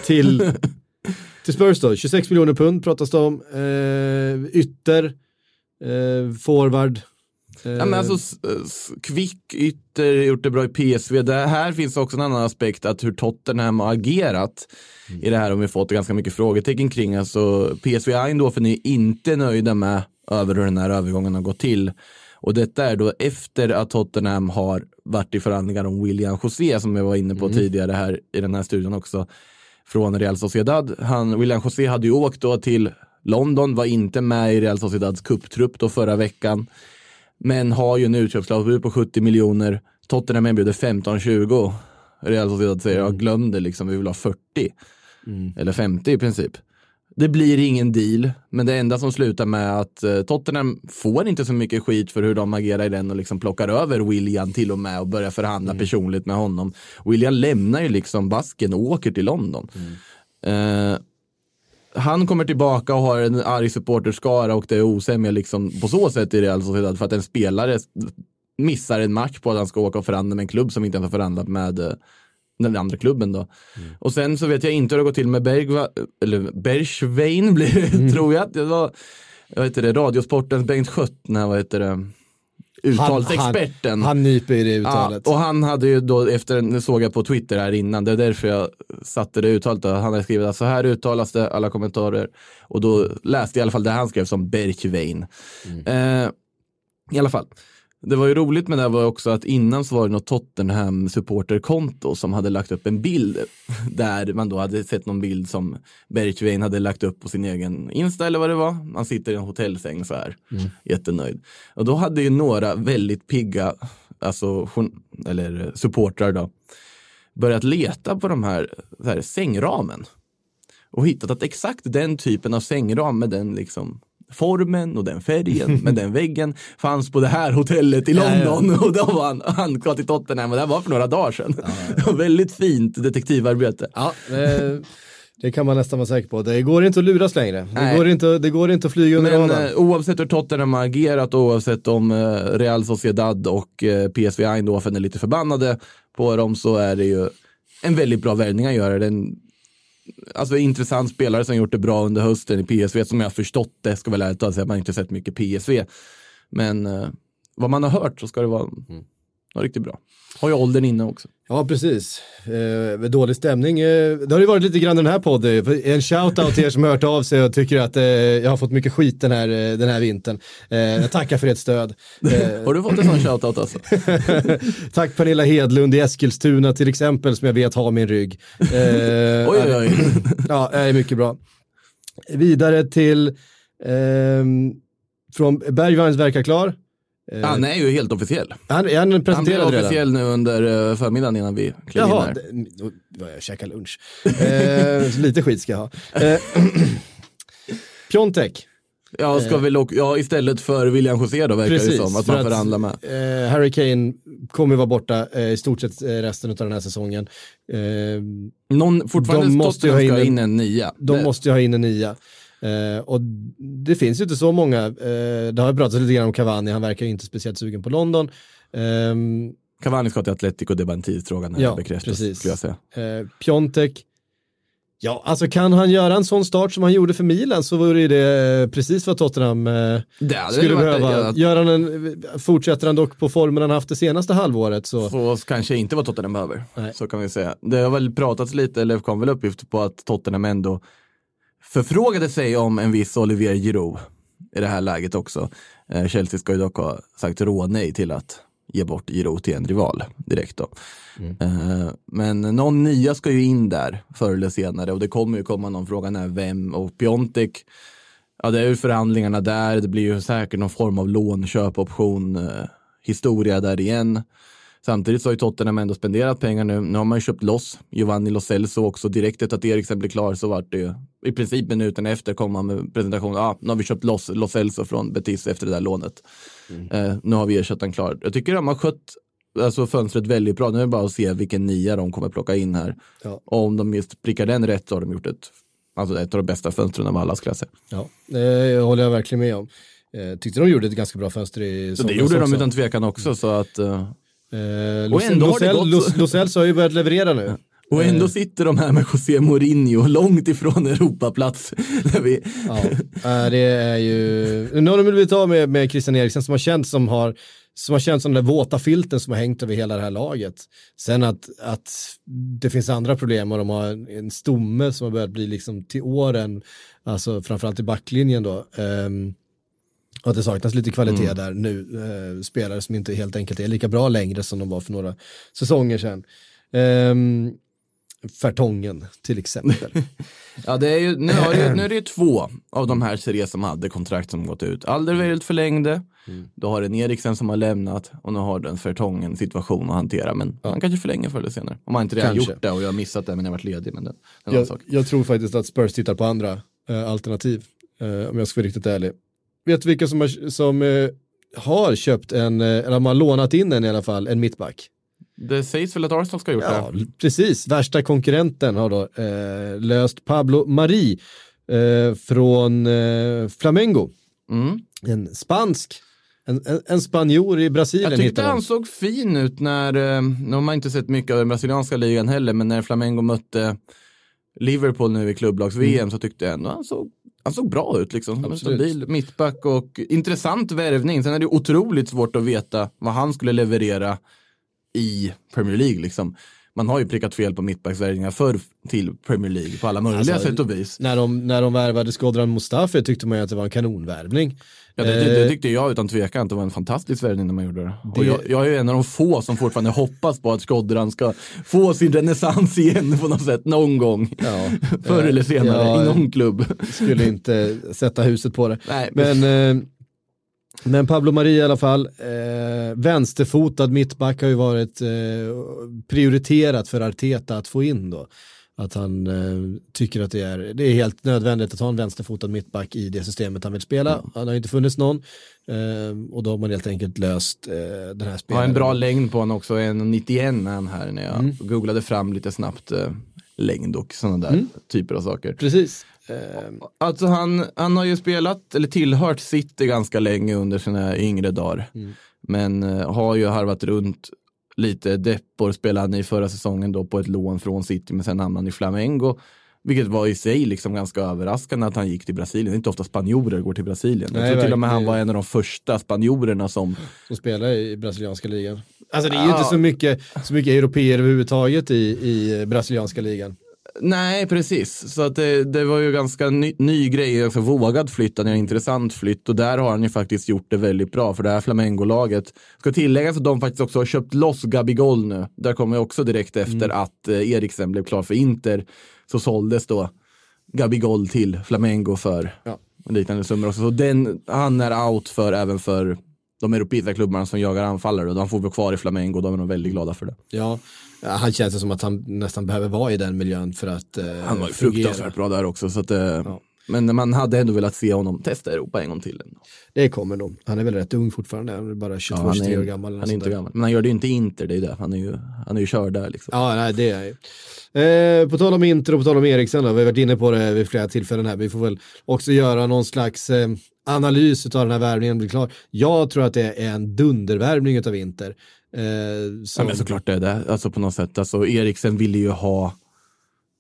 till, till Spurs då. 26 miljoner pund pratas det om. Eh, ytter, eh, forward. Eh, Ja, men alltså, s- kvick ytter, gjort det bra i PSV. Det här finns också en annan aspekt, att hur Tottenham har agerat i det här har vi fått ganska mycket frågetecken kring. Alltså, PSV Eindhoven är inte nöjda med över hur den här övergången har gått till. Och detta är då efter att Tottenham har varit i förhandlingar om William José som jag var inne på tidigare här i den här studion också. Från Real Sociedad. Han, William José hade ju åkt då till London, var inte med i Real Sociedads kupptrupp då förra veckan. Men har ju en utköpsklausul på 70 miljoner. Tottenham erbjuder 15-20. Real Sociedad säger, Mm. jag glöm det liksom, vi vill ha 40. Eller 50 i princip. Det blir ingen deal, men det enda som slutar med att eh, Tottenham får inte så mycket skit för hur de agerar i den och liksom plockar över William till och med och börjar förhandla Mm. personligt med honom. William lämnar ju liksom basken och åker till London. Mm. Eh, han kommer tillbaka och har en arg supporterskara och det är osämja liksom på så sätt i Real Sociedad för att en spelare missar en match på att han ska åka och förhandla med en klubb som inte ens har förhandlat med eh, den andra klubben då. Och sen så vet jag inte hur det går till med Bergva, eller Bergschwein blir det, tror jag. Det var, vad heter det, Radiosportens Bengt Sköttner, vad heter det, uttalsexperten. Han, han nyper i det Ja, uttalet. och han hade ju då, efter, det såg jag på Twitter här innan, det är därför jag satte det uttalet. Han hade skrivit att så här uttalas det, alla kommentarer. Och då läste jag i alla fall det han skrev som Bergvein. Eh, I alla fall. Det var ju roligt med det var också att innan så var det något Tottenham supporterkonto som hade lagt upp en bild där man då hade sett någon bild som Bergvein hade lagt upp på sin egen Insta eller vad det var. Han sitter i en hotellsäng så här, jättenöjd. Och då hade ju några väldigt pigga, alltså eller supportrar då, börjat leta på de här, här sängramen och hittat att exakt den typen av sängram med den liksom formen och den färgen med den väggen fanns på det här hotellet i London. Och då var han, han kom till Tottenham och det här var för några dagar sedan. Var väldigt fint detektivarbete. Ja, eh, det kan man nästan vara säker på. Det går inte att luras längre. Det, går inte, det går inte att flyga under Men radarn. eh, oavsett hur Tottenham har agerat, oavsett om eh, Real Sociedad och eh, PSV Eindhoven är lite förbannade på dem så är det ju en väldigt bra värvning att göra. Det är en alltså, intressant spelare som gjort det bra under hösten i PSV, som jag har förstått det, ska väl ärligt talat säga, att man inte sett mycket PSV. Men eh, vad man har hört så ska det vara, vara riktigt bra. Har ju åldern inne också. Ja, precis. Eh, dålig stämning. Eh, det har ju varit lite grann den här podden. En shout-out till er som har hört av sig och tycker att eh, jag har fått mycket skit den här, eh, den här vintern. Eh, jag tackar för ert stöd. Eh, Har du fått en sån shoutout alltså? Tack Pernilla Hedlund i Eskilstuna till exempel som jag vet har min rygg. Eh, Oj, oj, oj. Ja, det är mycket bra. Vidare till ehm, från Bergvagns verkar klar. Eh, Han är ju helt officiell. han, han Han blev redan? officiell nu under eh, förmiddagen innan vi klev in Jaha, här. det- var jag käka lunch. Eh, lite skit ska jag ha. Eh, Piontek, Ja, ska väl, och- ja, istället för William José då verkar det precis. som. Att man förhandlar med. Eh, Harry Kane kommer vara borta eh, i stort sett eh, resten av den här säsongen. Eh, Någon, fortfarande De måste ju ha in in en- en nia. de Det- måste ju ha in en nia. Eh, och det finns ju inte så många, eh, det har pratats lite grann om Cavani, han verkar ju inte speciellt sugen på London. Ehm, Cavani ska till Atletico, det är bara en tidsfråga när Ja, bekräftas. precis. Skulle jag säga. Eh, Piontek, ja alltså kan han göra en sån start som han gjorde för Milan så vore ju det eh, precis vad Tottenham eh, skulle behöva. Gör han en, fortsätter han dock på formen han haft det senaste halvåret så, Så kanske inte vad Tottenham behöver. Nej. Så kan vi säga. Det har väl pratats lite, eller kom väl uppgifter på att Tottenham ändå förfrågade sig om en viss Olivier Giroud i det här läget också. Eh, Chelsea ska ju dock ha sagt rånej till att ge bort Giroud till en rival direkt då. Eh, men någon nya ska ju in där förr eller senare och det kommer ju komma någon frågan är vem och Piontek Ja, det är ju förhandlingarna där. Det blir ju säkert någon form av lån, köpoption, eh, historia där igen. Samtidigt så har ju Tottenham ändå spenderat pengar nu. Nu har man ju köpt loss Giovanni Lo Celso också. Direkt efter att Eriksen blev klar så vart det ju i princip minuten efter kom man med presentation. Ja, ah, nu har vi köpt loss Lo Celso från Betis efter det där lånet. Eh, nu har vi ersatt den klar. Jag tycker de har skött alltså, fönstret väldigt bra. Nu är det bara att se vilken nia de kommer plocka in här. Ja. Och om de just prickar den rätt så har de gjort ett, alltså ett av de bästa fönstren av alla skulle jag säga. ja, det håller jag verkligen med om. Eh, tyckte de gjorde ett ganska bra fönster i Så det somras gjorde de också. utan tvekan också. Så att, eh, Eh, Och ändå har det gått så- Lo Celso har ju börjat leverera nu. och ändå sitter de här med José Mourinho långt ifrån Europaplats. Vi, Ja, eh, det är ju, nu har de blivit av med, med Christian Eriksen som har känts som har som har känts som den där våta filten som har hängt över hela det här laget. Sen att, att det finns andra problem och de har en, en stomme som har börjat bli liksom till åren, alltså framförallt i backlinjen då. ehm, och att det saknas lite kvalitet där nu, eh, spelare som inte helt enkelt är lika bra längre som de var för några säsonger sedan. Um, Fertongen till exempel. ja, det är ju, nu, har det, nu är det ju två av de här tre som hade kontrakt som gått ut. Alderweireld förlängde, då har en Eriksen som har lämnat och nu har den Fertongen situation att hantera. Men han kanske förlänger förr eller senare. Om han inte redan Kanske. gjort det och jag har missat det men jag har varit ledig. Men det, jag, jag tror faktiskt att Spurs tittar på andra eh, alternativ, eh, om jag ska vara riktigt ärlig. Vet du vilka som, har, som eh, har köpt en, eh, eller har lånat in en i alla fall, en mittback? Det sägs väl att Arsenal ska ha gjort Ja, det. precis. Värsta konkurrenten har då eh, löst Pablo Mari eh, från eh, Flamengo. Mm. En spansk, en, en, en spanjor i Brasilien Jag tyckte han såg fin ut när, eh, nu har man inte sett mycket av den brasilianska ligan heller, men när Flamengo mötte Liverpool nu i klubblags-VM så tyckte jag ändå han såg, han såg bra ut liksom. Absolut. stabil mittback och intressant värvning. Sen är det otroligt svårt att veta vad han skulle leverera i Premier League liksom. Man har ju prickat fel på mittbacksvärvningar förr till Premier League på alla möjliga Alltså, sätt och vis. När de, när de värvade Skodran Mustafi tyckte man ju att det var en kanonvärvning. Ja, det, det, det Eh, tyckte jag utan tvekan det var en fantastisk värvning när man gjorde det. Och Det- jag, jag är en av de få som fortfarande hoppas på att Skodran ska få sin renässans igen på något sätt någon gång. Ja. Förr eller senare Ja, i någon klubb. skulle inte sätta huset på det. Nej, Men, eh, men Pablo Mari i alla fall, eh, vänsterfotad mittback har ju varit eh, prioriterat för Arteta att få in då. Att han eh, tycker att det är, det är helt nödvändigt att ha en vänsterfotad mittback i det systemet han vill spela. Mm. Han har inte funnits någon eh, och då har man helt enkelt löst eh, den här Har spelaren. en bra längd på honom också, en 91 är han här när jag Mm. googlade fram lite snabbt eh, längd och sådana där Mm. typer av saker. Precis. Eh, Alltså han, han har ju spelat, eller tillhört City ganska länge under sina yngre dagar. Mm. Men eh, har ju harvat runt lite. Deppor spelade han i förra säsongen då på ett lån från City, men sen hamnade han i Flamengo. Vilket var i sig liksom ganska överraskande att han gick till Brasilien. Det är inte ofta spanjorer går till Brasilien. Nej, jag tror till och med han var en av de första spanjorerna som som spelar i brasilianska ligan. Alltså det är ju Ja. inte så mycket, så mycket europeer överhuvudtaget i, i brasilianska ligan. Nej, precis. Så att det, det var ju ganska ny, ny grej, alltså vågad flytt, en intressant flytt och där har han ju faktiskt gjort det väldigt bra för det här Flamengo-laget. Ska tilläggas att de faktiskt också har köpt loss Gabigol nu. Där kommer jag också direkt efter att eh, Eriksen blev klar för Inter så såldes då Gabigol till Flamengo för Ja. liknande summor också. Så den, han är out för även för de europeiska klubbarna som jagar anfallare och de får vara kvar i Flamengo och de är nog väldigt glada för det. Ja, han känns som att han nästan behöver vara i den miljön för att eh, Han var ju fungera. fruktansvärt bra där också. Så att, eh, Men man hade ändå velat se honom testa Europa en gång till. Det kommer nog. Han är väl rätt ung fortfarande, han är bara 22-23 han är, år gammal. Han är inte där. gammal. Men han gör det ju inte Inter, det är ju det. Han är ju, han är ju körd där liksom. Ja, nej, det är ju. Eh, på tal om Inter och på tal om Eriksen då, vi har varit inne på det vid flera tillfällen här, vi får väl också göra någon slags eh, analys av den här värvningen blir klar. Jag tror att det är en dundervärvning av Inter. Eh, Ja, som, men såklart det är det. Alltså på något sätt. Alltså Eriksen ville ju ha en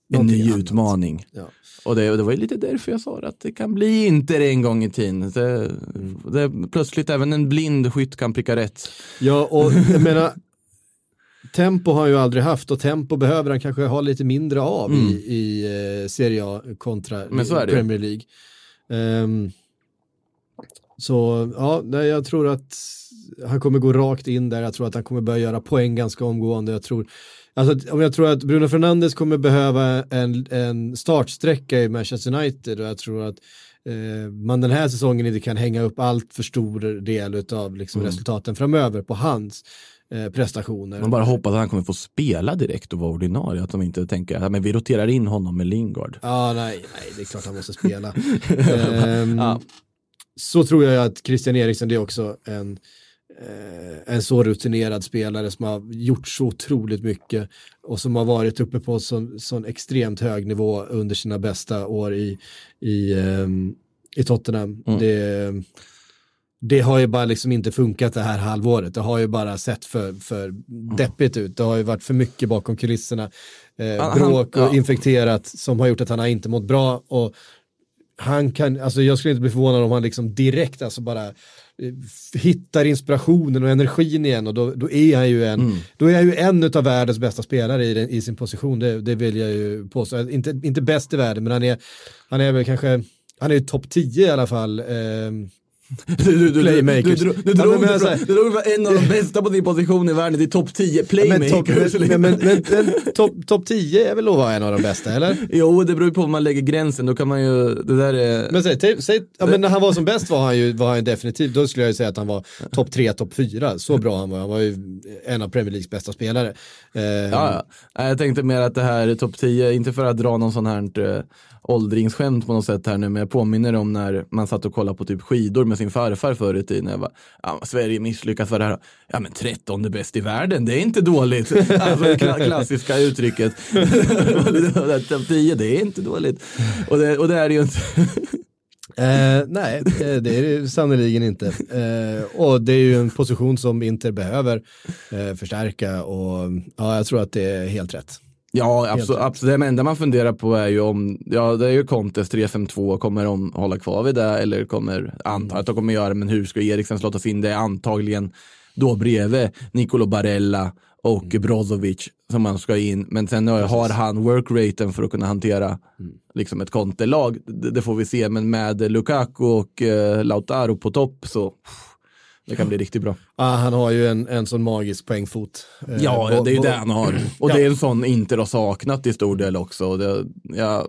Någonting ny annat. utmaning. Ja. Och det, och det var ju lite därför jag sa det, att det kan bli Inter en gång i tiden. Det, Mm. det, plötsligt även en blind skytt kan pricka rätt. Ja, och jag menar, tempo har han ju aldrig haft och tempo behöver han kanske ha lite mindre av i, i eh, Serie A kontra Mm. Det. Premier League. Ehm, så ja, nej, jag tror att han kommer gå rakt in där, jag tror att han kommer börja göra poäng ganska omgående. Jag tror, alltså, om jag tror att Bruno Fernandes kommer behöva en, en startsträcka i Manchester United och jag tror att eh, man den här säsongen inte kan hänga upp allt för stor del av liksom, Mm. resultaten framöver på hans eh, prestationer. Man bara hoppas att han kommer få spela direkt och vara ordinarie. Att de inte tänker att vi roterar in honom med Lingard. Ja, nej, nej, det är klart han måste spela. Ehm, Ja. Så tror jag att Christian Eriksen, det är också en, eh, en så rutinerad spelare som har gjort så otroligt mycket och som har varit uppe på sån, sån extremt hög nivå under sina bästa år i, i, ehm, i Tottenham. Mm. Det, det har ju bara liksom inte funkat det här halvåret. Det har ju bara sett för, för deppigt ut. Det har ju varit för mycket bakom kulisserna. Eh, bråk och infekterat som har gjort att han har inte mått bra. Och han kan, alltså jag skulle inte bli förvånad om han liksom direkt alltså bara eh, hittar inspirationen och energin igen och då, då är han ju en, Mm. då är han ju en av världens bästa spelare i, den, i sin position, det, det vill jag ju påstå. Inte, inte bäst i världen, men han är, han är väl kanske, han är ju topp 10 i alla fall. ehm, Du, du, Playmakers. Du, du, Ja, drog från- säger- du drog en av de bästa på sin position i världen till topp 10 men playmakers. topp men, topp top 10 är väl att vara en av de bästa, eller? Jo, det beror ju på var man lägger gränsen. Då kan man ju, det där är... Men, säg, säg, ja, men när han var som bäst var han ju, var han definitivt, då skulle jag ju säga att han var topp 3, topp 4. Så bra han var, han var ju en av Premier Leagues bästa spelare. Ja, ja. Nej, Jag tänkte mer att det här är topp 10, inte för att dra någon sån här eh, åldringsskämt på något sätt här nu, men jag påminner om när man satt och kollade på typ skidor med sin farfar förr i tiden. Jag bara, ja, Sverige misslyckas för det här. Ja men 13 bäst i världen, det är inte dåligt. Alltså det kla- klassiska uttrycket. topp 10, det är inte dåligt. Och det, och det är det ju inte. Eh, nej, det är det sannerligen inte. Eh, och det är ju en position som Inter behöver eh, förstärka och ja, jag tror att det är helt rätt. Ja, absolut. absolut. Det enda man funderar på är ju om, ja det är ju Contes 3-5-2, kommer de hålla kvar vid det eller kommer, antar att de kommer göra men hur ska Eriksen slottas in? Det är antagligen då bredvid Nicolo Barella och Mm. Brozovic som man ska in. Men sen har har han workraten för att kunna hantera Mm. liksom ett Conte-lag. Det, det får vi se, men med Lukaku och eh, Lautaro på topp så det kan bli riktigt bra. Ah, han har ju en, en sån magisk poängfot. Eh, Ja, bo- det är ju bo- det han har. Och Ja. det är en sån Inter har saknat i stor del också. Det, ja,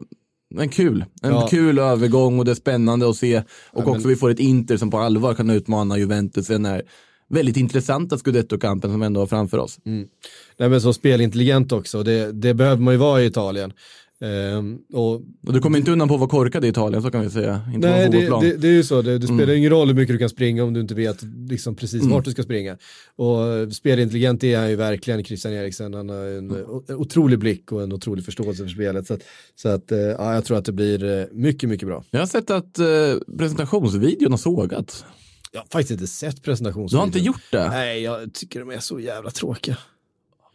en kul, en Ja. kul övergång och det är spännande att se. Och Ja, också men- vi får ett Inter som på allvar kan utmana Juventus när väldigt intressanta scudetto-kampen som ändå har framför oss. Nej men så spelintelligent också, det, det behöver man ju vara i Italien. Ehm, och Och du kommer inte undan på att vara korkad i Italien, så kan vi säga. Inte Nej, det, det, det är ju så. Det, det spelar Mm. ingen roll hur mycket du kan springa om du inte vet liksom precis vart du ska springa. Och spelintelligent är han ju verkligen, Christian Eriksen. Han har en Mm. otrolig blick och en otrolig förståelse för spelet. Så, att, så att, eh, ja, jag tror att det blir eh, mycket, mycket bra. Jag har sett att eh, presentationsvideon har sågat. Jag har faktiskt inte sett Du presentationsvideon. har inte gjort det? Nej, jag tycker de är så jävla tråkiga.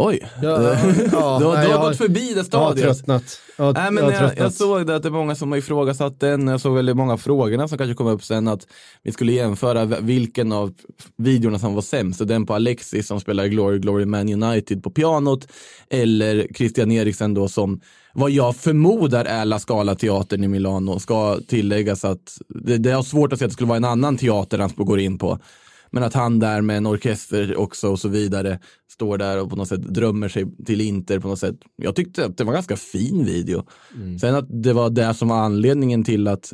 Oj. Ja, ja, du har, nej, du har gått förbi det Jag har stadiet. tröttnat. Jag, Nej, men jag jag, jag såg det att det är många som har ifrågasatt den. Jag såg väldigt många frågorna som kanske kom upp sen att vi skulle jämföra vilken av videorna som var sämst. Den på Alexis som spelar Glory Glory Man United på pianot eller Christian Eriksen då som vad jag förmodar är La Scala-teatern i Milano. Ska tilläggas att det, det är svårt att säga att det skulle vara en annan teater han går in på. Men att han där med en orkester också och så vidare står där och på något sätt drömmer sig till Inter på något sätt. Jag tyckte att det var en ganska fin video. Sen att det var det som var anledningen till att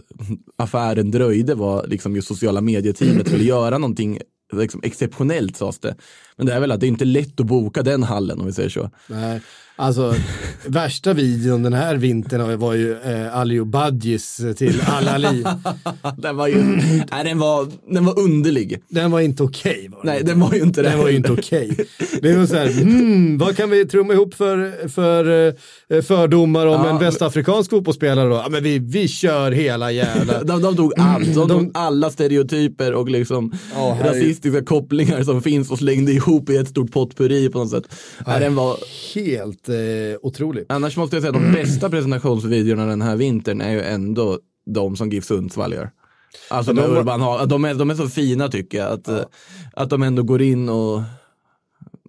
affären dröjde var liksom just sociala medieteamet skulle göra någonting liksom exceptionellt sades det. Men det är väl att det är inte lätt att boka den hallen om vi säger så. Nej, alltså värsta videon den här vintern var ju eh, Aliou Badjis till Al-Ali. den var ju, nej, den var, den var underlig. Den var inte okej. den Nej, den var ju inte det. Den var ju inte okej. Det var så här, hmm, vad kan vi trumma ihop för, för eh, fördomar om Ja, en västafrikansk fotbollsspelare då? Ja, men vi, vi kör hela jävla... De, de tog allt, de, De- tog alla stereotyper och liksom är- rasistiska kopplingar som finns och slängde ihop i ett stort potpurri på något sätt. Nej, den var, Helt eh, otrolig. annars måste jag säga att de bästa presentationsvideorna den här vintern är ju ändå de som GIF Sundsvall gör. Alltså Ja, de Urban de är, de är så fina tycker jag. Att, eh, att de ändå går in och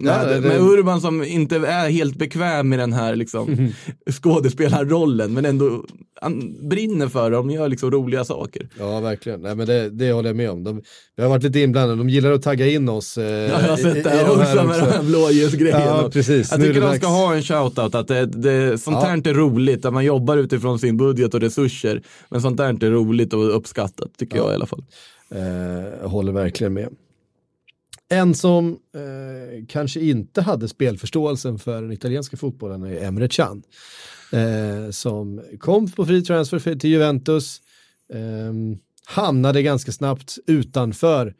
Ja, med, det- med Urban som inte är helt bekväm med den här liksom, skådespelarrollen men ändå han brinner för det, de gör liksom roliga saker. Ja, verkligen. Nej, men det, det håller jag med om. De, vi har varit lite inblandade. De gillar att tagga in oss. Eh, Ja, jag har i- sett i- det i de också med den här blåljusgrejen. Ja, precis. Jag Nu tycker det de ska ha en shoutout att det, det, sånt Ja. här är roligt, att man jobbar utifrån sin budget och resurser. Men sånt här är roligt och uppskattat, tycker jag i alla fall. Eh, håller verkligen med. En som eh, kanske inte hade spelförståelsen för den italienska fotbollen är Emre Can. Eh, som kom på fri transfer till Juventus. Eh, hamnade ganska snabbt utanför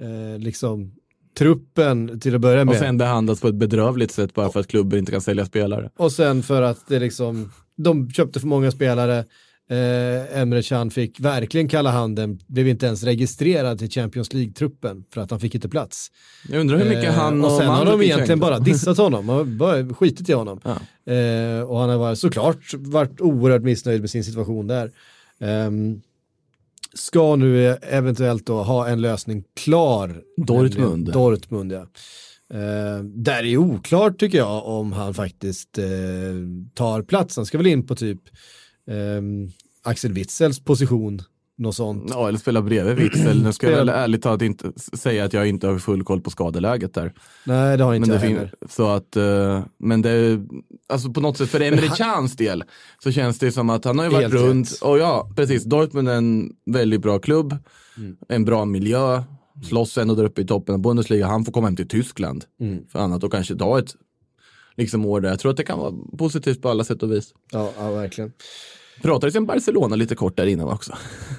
eh, liksom, truppen till att börja med. Och sen behandlas på ett bedrövligt sätt bara för att klubben inte kan sälja spelare. Och sen för att det liksom, de köpte för många spelare. Eh, Emre Can fick verkligen kalla handen, blev inte ens registrerad till Champions League-truppen för att han fick inte plats. Jag undrar hur mycket Eh, han och, och sen har de egentligen bara dissat honom, och bara skitit i honom. Ja. Eh, och han har varit, såklart varit oerhört missnöjd med sin situation där. Ehm, ska nu eventuellt då ha en lösning klar. Dortmund. nämligen Dortmund, ja. Eh, där är oklart tycker jag om han faktiskt eh, tar plats. Han ska väl in på typ Axel Witzels position, något sånt. Ja, eller spela bredvid Witzel. Nu ska jag väl Spela- ärligt talat inte säga att jag inte har full koll på skadeläget där. Nej, det har inte Men, jag heller. så att, eh, men det alltså på något sätt, för Emre han- Cans del så känns det som att han har ju varit Helt runt, rätt. och ja, precis, Dortmund är en väldigt bra klubb, Mm. en bra miljö, slåss ändå där uppe i toppen av Bundesliga, han får komma hem till Tyskland Mm. för annat och kanske ta ett liksom år där. Jag tror att det kan vara positivt på alla sätt och vis. Ja, ja verkligen. Pratades om Barcelona lite kort där innan också.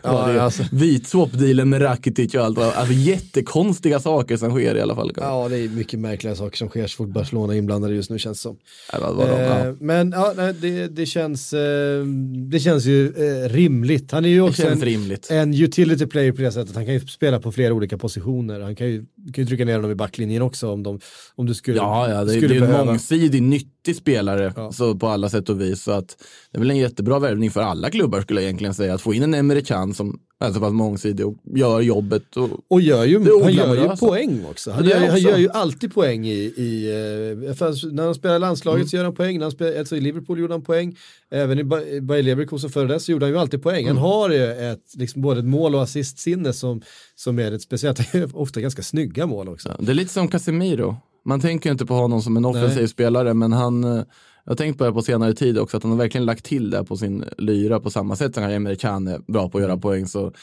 Ja, ju alltså. Vitswap-dealen med Rakitic och allt. Alltså jättekonstiga saker som sker i alla fall. Ja, det är mycket märkliga saker som sker så fort Barcelona är inblandade just nu känns det som. Ja, de? Eh, Ja. Men ja, det, det, känns, eh, det känns ju eh, rimligt. Han är ju också en, rimligt. en utility player på det sättet. Han kan ju spela på flera olika positioner. Han kan ju, kan ju trycka ner honom i backlinjen också om, de, om du skulle, Ja, ja det, skulle det är en behöva. mångsidig, nyttig spelare så på alla sätt och vis. Så att det är väl en jättebra värvning för alla klubbar skulle jag egentligen säga. Att få in en Emre Can som är så pass mångsidig och gör jobbet. Och, Och gör ju, han gör ju poäng också. Han, gör, också. han gör ju alltid poäng i, i eh, när han spelar i landslaget Mm. så gör han poäng, när han spelar, alltså i Liverpool gjorde han poäng, även i Bayer Leverkusen före det så gjorde han ju alltid poäng. Mm. Han har ju ett, liksom både ett mål och assistsinne som, som är ett speciellt, ofta ganska snygga mål också. ja, det är lite som Casemiro. Man tänker ju inte på honom som en offensiv Nej. spelare men han eh, jag har tänkt på det på senare tid också, att han har verkligen lagt till det på sin lyra på samma sätt som Emre Can är bra på att Mm. göra poäng så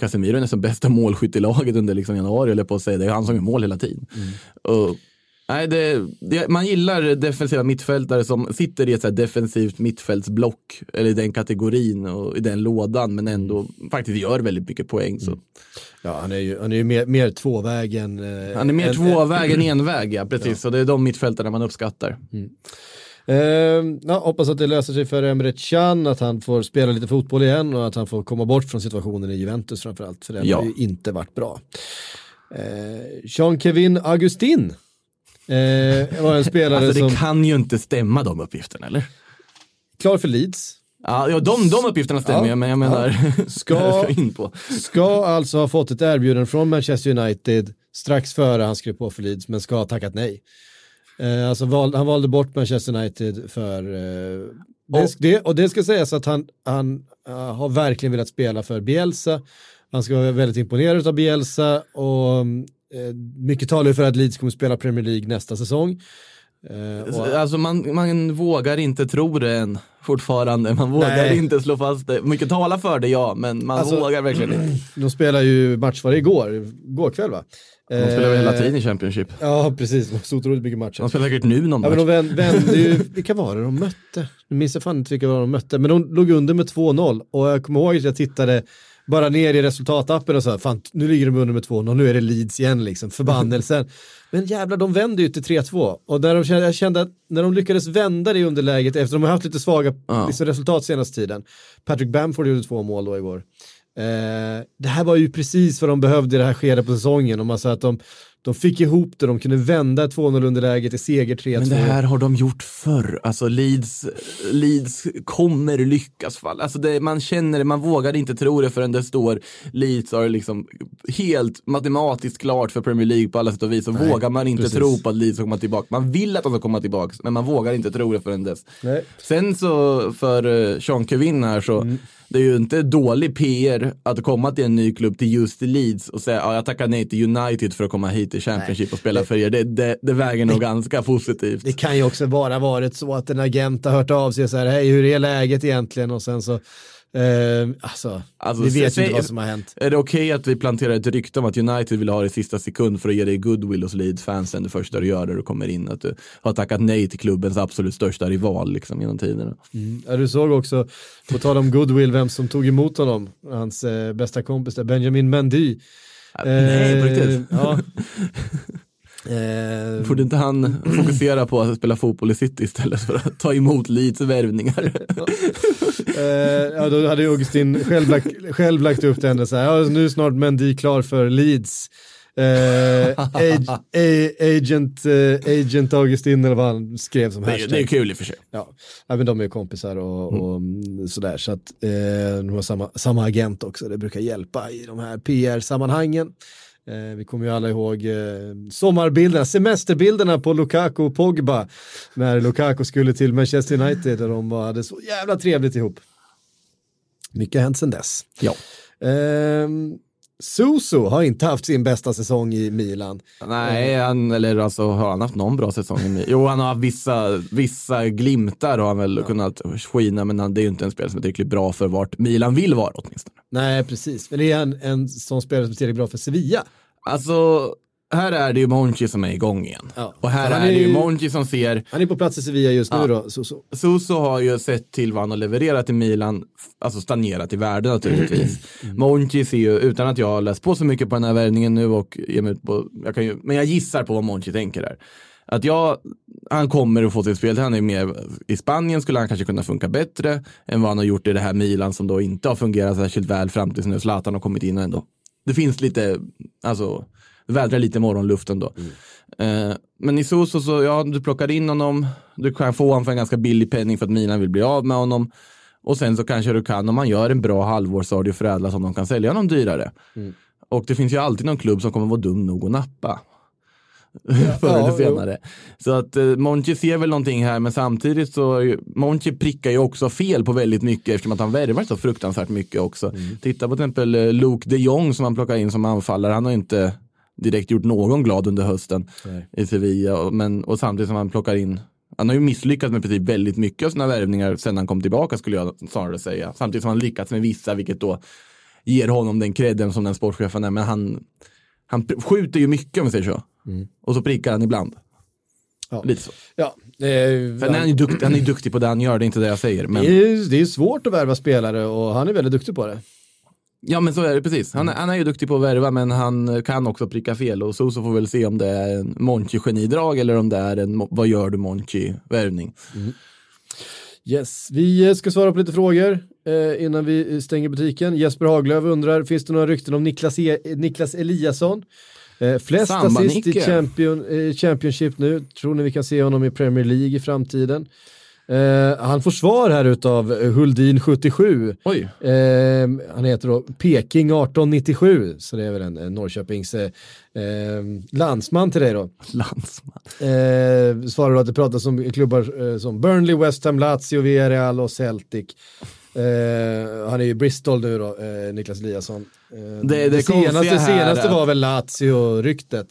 Casemiro är nästan bästa målskytt i laget under liksom januari, eller på att säga. Det är han som gör mål hela tiden. Och, nej, det, det, man gillar defensiva mittfältare som sitter i ett defensivt mittfältsblock, eller i den kategorin och i den lådan, men ändå faktiskt gör väldigt mycket poäng. Så. Ja, han är ju, han är ju mer, mer tvåvägen. eh, Han är mer än- tvåväg än enväg, ja, precis. Så det är de mittfältarna man uppskattar. Eh, ja, hoppas att det löser sig för Emre Can, att han får spela lite fotboll igen och att han får komma bort från situationen i Juventus framförallt, för den Ja. har ju inte varit bra. Eh, Jean-Kevin Augustin eh, var en spelare Alltså det som, kan ju inte stämma de uppgifterna, eller? klar för Leeds, Ja, ja de, de uppgifterna stämmer Ja, men jag menar, Ska- jag ska ska alltså ha fått ett erbjudande från Manchester United strax före han skrev på för Leeds, men ska ha tackat nej. Eh, alltså val, han valde bort Manchester United för eh, Och- det, och det ska sägas att han, han eh, har verkligen velat spela för Bielsa. Han ska vara väldigt imponerad av Bielsa och eh, mycket talar ju för att Leeds kommer spela Premier League nästa säsong. Eh, och, Alltså man, man vågar inte tro det än fortfarande. Man vågar Nej. inte slå fast det. Mycket talar för det, ja, men man Alltså- vågar verkligen inte. de spelar ju match varje igår, igår kväll va? De spelar väl hela Eh, tiden i Championship. Ja, precis. Det var så otroligt mycket matcher. De spelar säkert nu någon Ja, match. men de vän- vände ju, vilka var det de mötte? Nu minns jag fan inte vilka var de mötte, men de låg under med 2-0 och jag kommer ihåg att jag tittade bara ner i resultatappen och sa, fan nu ligger de under med 2-0, nu är det Leeds igen liksom, förbannelsen. men jävlar, de vände ju till 3-2 och där de kände, jag kände att när de lyckades vända det i underläget, efter de har haft lite svaga Ja. liksom, resultat senaste tiden, Patrick Bamford gjorde två mål då igår. Eh, det här var ju precis vad de behövde i det här skedet på säsongen, om man sa att de de fick ihop det, de kunde vända ett 2-0 underläge till seger 3-2. Men det här har de gjort förr. Alltså Leeds, Leeds kommer lyckas. Fall. Alltså det, man känner det, man vågar inte tro det förrän det står Leeds har liksom helt matematiskt klart för Premier League på alla sätt och vis. Så Nej, vågar man inte precis. tro på att Leeds ska komma tillbaka. Man vill att de ska komma tillbaka, men man vågar inte tro det förrän dess. Nej. Sen så för uh, Sean Kevin här så, Mm. Det är ju inte dålig PR att komma till en ny klubb, till just Leeds och säga ja, jag tackar nej till United för att komma hit till Championship och spela för er. Det, det, det väger nog ganska positivt. Det kan ju också bara varit så att en agent har hört av sig så här, hej hur är läget egentligen och sen så, eh, alltså, Alltså, vi vet ju inte vad som har hänt. Är det okej att vi planterar ett rykte om att United vill ha det i sista sekund för att ge dig goodwill hos Leeds-fansen det första du gör när du kommer in? Att du har tackat nej till klubbens absolut största rival liksom genom tiderna. Ja, du såg också, på tal om goodwill, vem som tog emot honom, hans eh, bästa kompis där, Benjamin Mendy. nej, på riktigt. Eh, Ja. Eh, Borde inte han fokusera på att spela fotboll i City istället för att ta emot Leeds värvningar? Eh, ja, då hade ju Augustin själv lagt, själv lagt upp den så här, ja, nu är snart Mendy klar för Leeds. Eh, ag, a, agent, eh, agent Augustin eller vad han skrev som Det hashtag. det är kul i och för sig. Ja, ja men de är kompisar och, och mm, sådär. Så att eh, de har samma, samma agent också. Det brukar hjälpa i de här PR-sammanhangen. Eh, vi kommer ju alla ihåg eh, sommarbilderna, semesterbilderna på Lukaku och Pogba. När Lukaku skulle till Manchester United och de hade så jävla trevligt ihop. Mycket har hänt sedan dess. Ja. Ehm, Suso har inte haft sin bästa säsong i Milan. Nej, han, eller alltså har han haft någon bra säsong? i Mi- Jo, han har haft vissa, vissa glimtar har han väl kunnat skina, men han, det är ju inte en spelare som är tillräckligt bra för vart Milan vill vara åtminstone. Nej, precis. Men det är en, en sån spelare som är tillräckligt bra för Sevilla. Alltså, här är det ju Monchi som är igång igen. Ja. Och här är, är det ju Monchi som ser, Han är på plats i Sevilla just nu Ja. då. Så, så. Suso har ju sett till vad han har levererat i Milan, alltså stagnerat i värde naturligtvis. Monchi ser ju, utan att jag har läst på så mycket på den här värvningen nu och ger mig ut på, jag kan ju, men jag gissar på vad Monchi tänker här. Att jag, han kommer att få sitt spel, han är med i Spanien skulle han kanske kunna funka bättre än vad han har gjort i det här Milan som då inte har fungerat särskilt väl fram tills nu Zlatan har kommit in ändå. Det finns lite, alltså, det vädrar lite morgonluften då. Eh, men i Soso så, ja, du plockar in honom, du kan få honom för en ganska billig penning för att Milan vill bli av med honom. Och sen så kanske du kan, om man gör en bra halvårsradio förädla som de kan sälja honom dyrare. Och det finns ju alltid någon klubb som kommer vara dum nog att nappa. Förr ja, eller jo. senare. Så att eh, Monchi ser väl någonting här, men samtidigt så, Monchi prickar ju också fel på väldigt mycket eftersom att han värvar så fruktansvärt mycket också. Mm. Titta på till exempel eh, Luke de Jong som han plockar in som anfallare, han har inte direkt gjort någon glad under hösten Nej. i Sevilla. Men, och samtidigt som han plockar in, han har ju misslyckats med precis väldigt mycket av sina värvningar sen han kom tillbaka skulle jag snarare säga. Samtidigt som han lyckats med vissa, vilket då ger honom den credden som den sportchefen är. Men han, han skjuter ju mycket om vi säger så. Och så prickar han ibland. Ja. Lite så. Ja, För han är ju duktig, han är duktig på det han gör, det är inte det jag säger. Men, det, är, det är svårt att värva spelare och han är väldigt duktig på det. Ja men så är det precis. Han, är- han är ju duktig på att värva men han kan också pricka fel och så, så får vi väl se om det är en Monchi-genidrag eller om det är en vad gör du Monchi-värvning. Yes, vi eh, ska svara på lite frågor eh, innan vi stänger butiken. Jesper Haglöf undrar, finns det några rykten om Niklas, e Niklas Eliasson? Eh, flest Samba assist i Nicke. champion, eh, Championship nu. Tror ni vi kan se honom i Premier League i framtiden? Eh, han får svar här utav eh, Huldin77. Oj. Eh, han heter då Peking 1897, så det är väl en, en Norrköpings eh, eh, landsman till dig då. Landsman. Eh, svarar då att det pratas om klubbar eh, som Burnley, West Ham, Lazio, Villarreal och Celtic. Eh, han är ju Bristol nu då, Niklas Eliasson. Eh, Det- det senaste, senaste var väl Lazio-ryktet.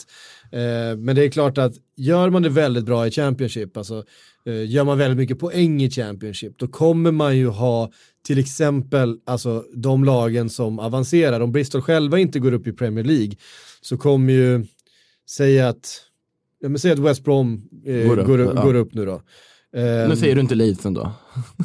Men det är klart att gör man det väldigt bra i Championship, alltså gör man väldigt mycket poäng i Championship, då kommer man ju ha till exempel alltså, de lagen som avancerar. Om Bristol själva inte går upp i Premier League så kommer ju, säga att, ja, men säg att West Brom eh, Går går, upp, upp, ja. går upp nu då. Nu säger du inte Leeds ändå.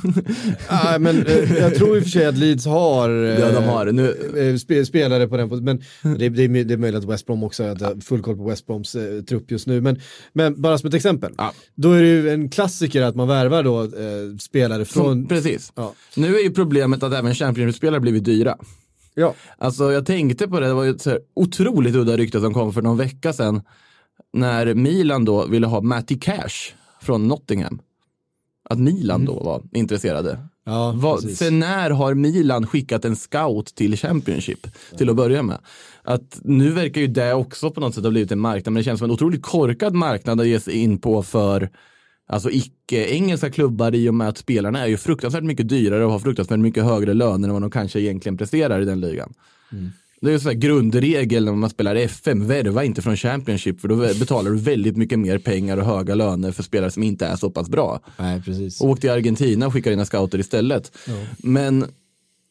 Nej, men eh, jag tror i och för sig att Leeds har, eh, Ja, de har. Nu, eh, spe, spelare på den positionen. Men det, det, är, det är möjligt att West Brom också har full koll på West Broms eh, trupp just nu. Men, men bara som ett exempel. Ja. Då är det ju en klassiker att man värvar då eh, spelare som, från... precis. Ja. Nu är ju problemet att även Championship-spelare blivit dyra. ja. Alltså jag tänkte på det, det var ju ett otroligt udda rykte som kom för någon vecka sedan. När Milan då ville ha Matty Cash från Nottingham. Att Milan då var intresserade. Ja, Vad, sen när har Milan skickat en scout till Championship till att börja med? Att nu verkar ju det också på något sätt ha blivit en marknad, men det känns som en otroligt korkad marknad att ge sig in på för alltså icke-engelska klubbar i och med att spelarna är ju fruktansvärt mycket dyrare och har fruktansvärt mycket högre löner än vad de kanske egentligen presterar i den ligan. Det är ju så här grundregel när man spelar FM, värva inte från Championship för då betalar du väldigt mycket mer pengar och höga löner för spelare som inte är så pass bra. Nej, precis. Och åk till Argentina och skicka dina scouter istället. Men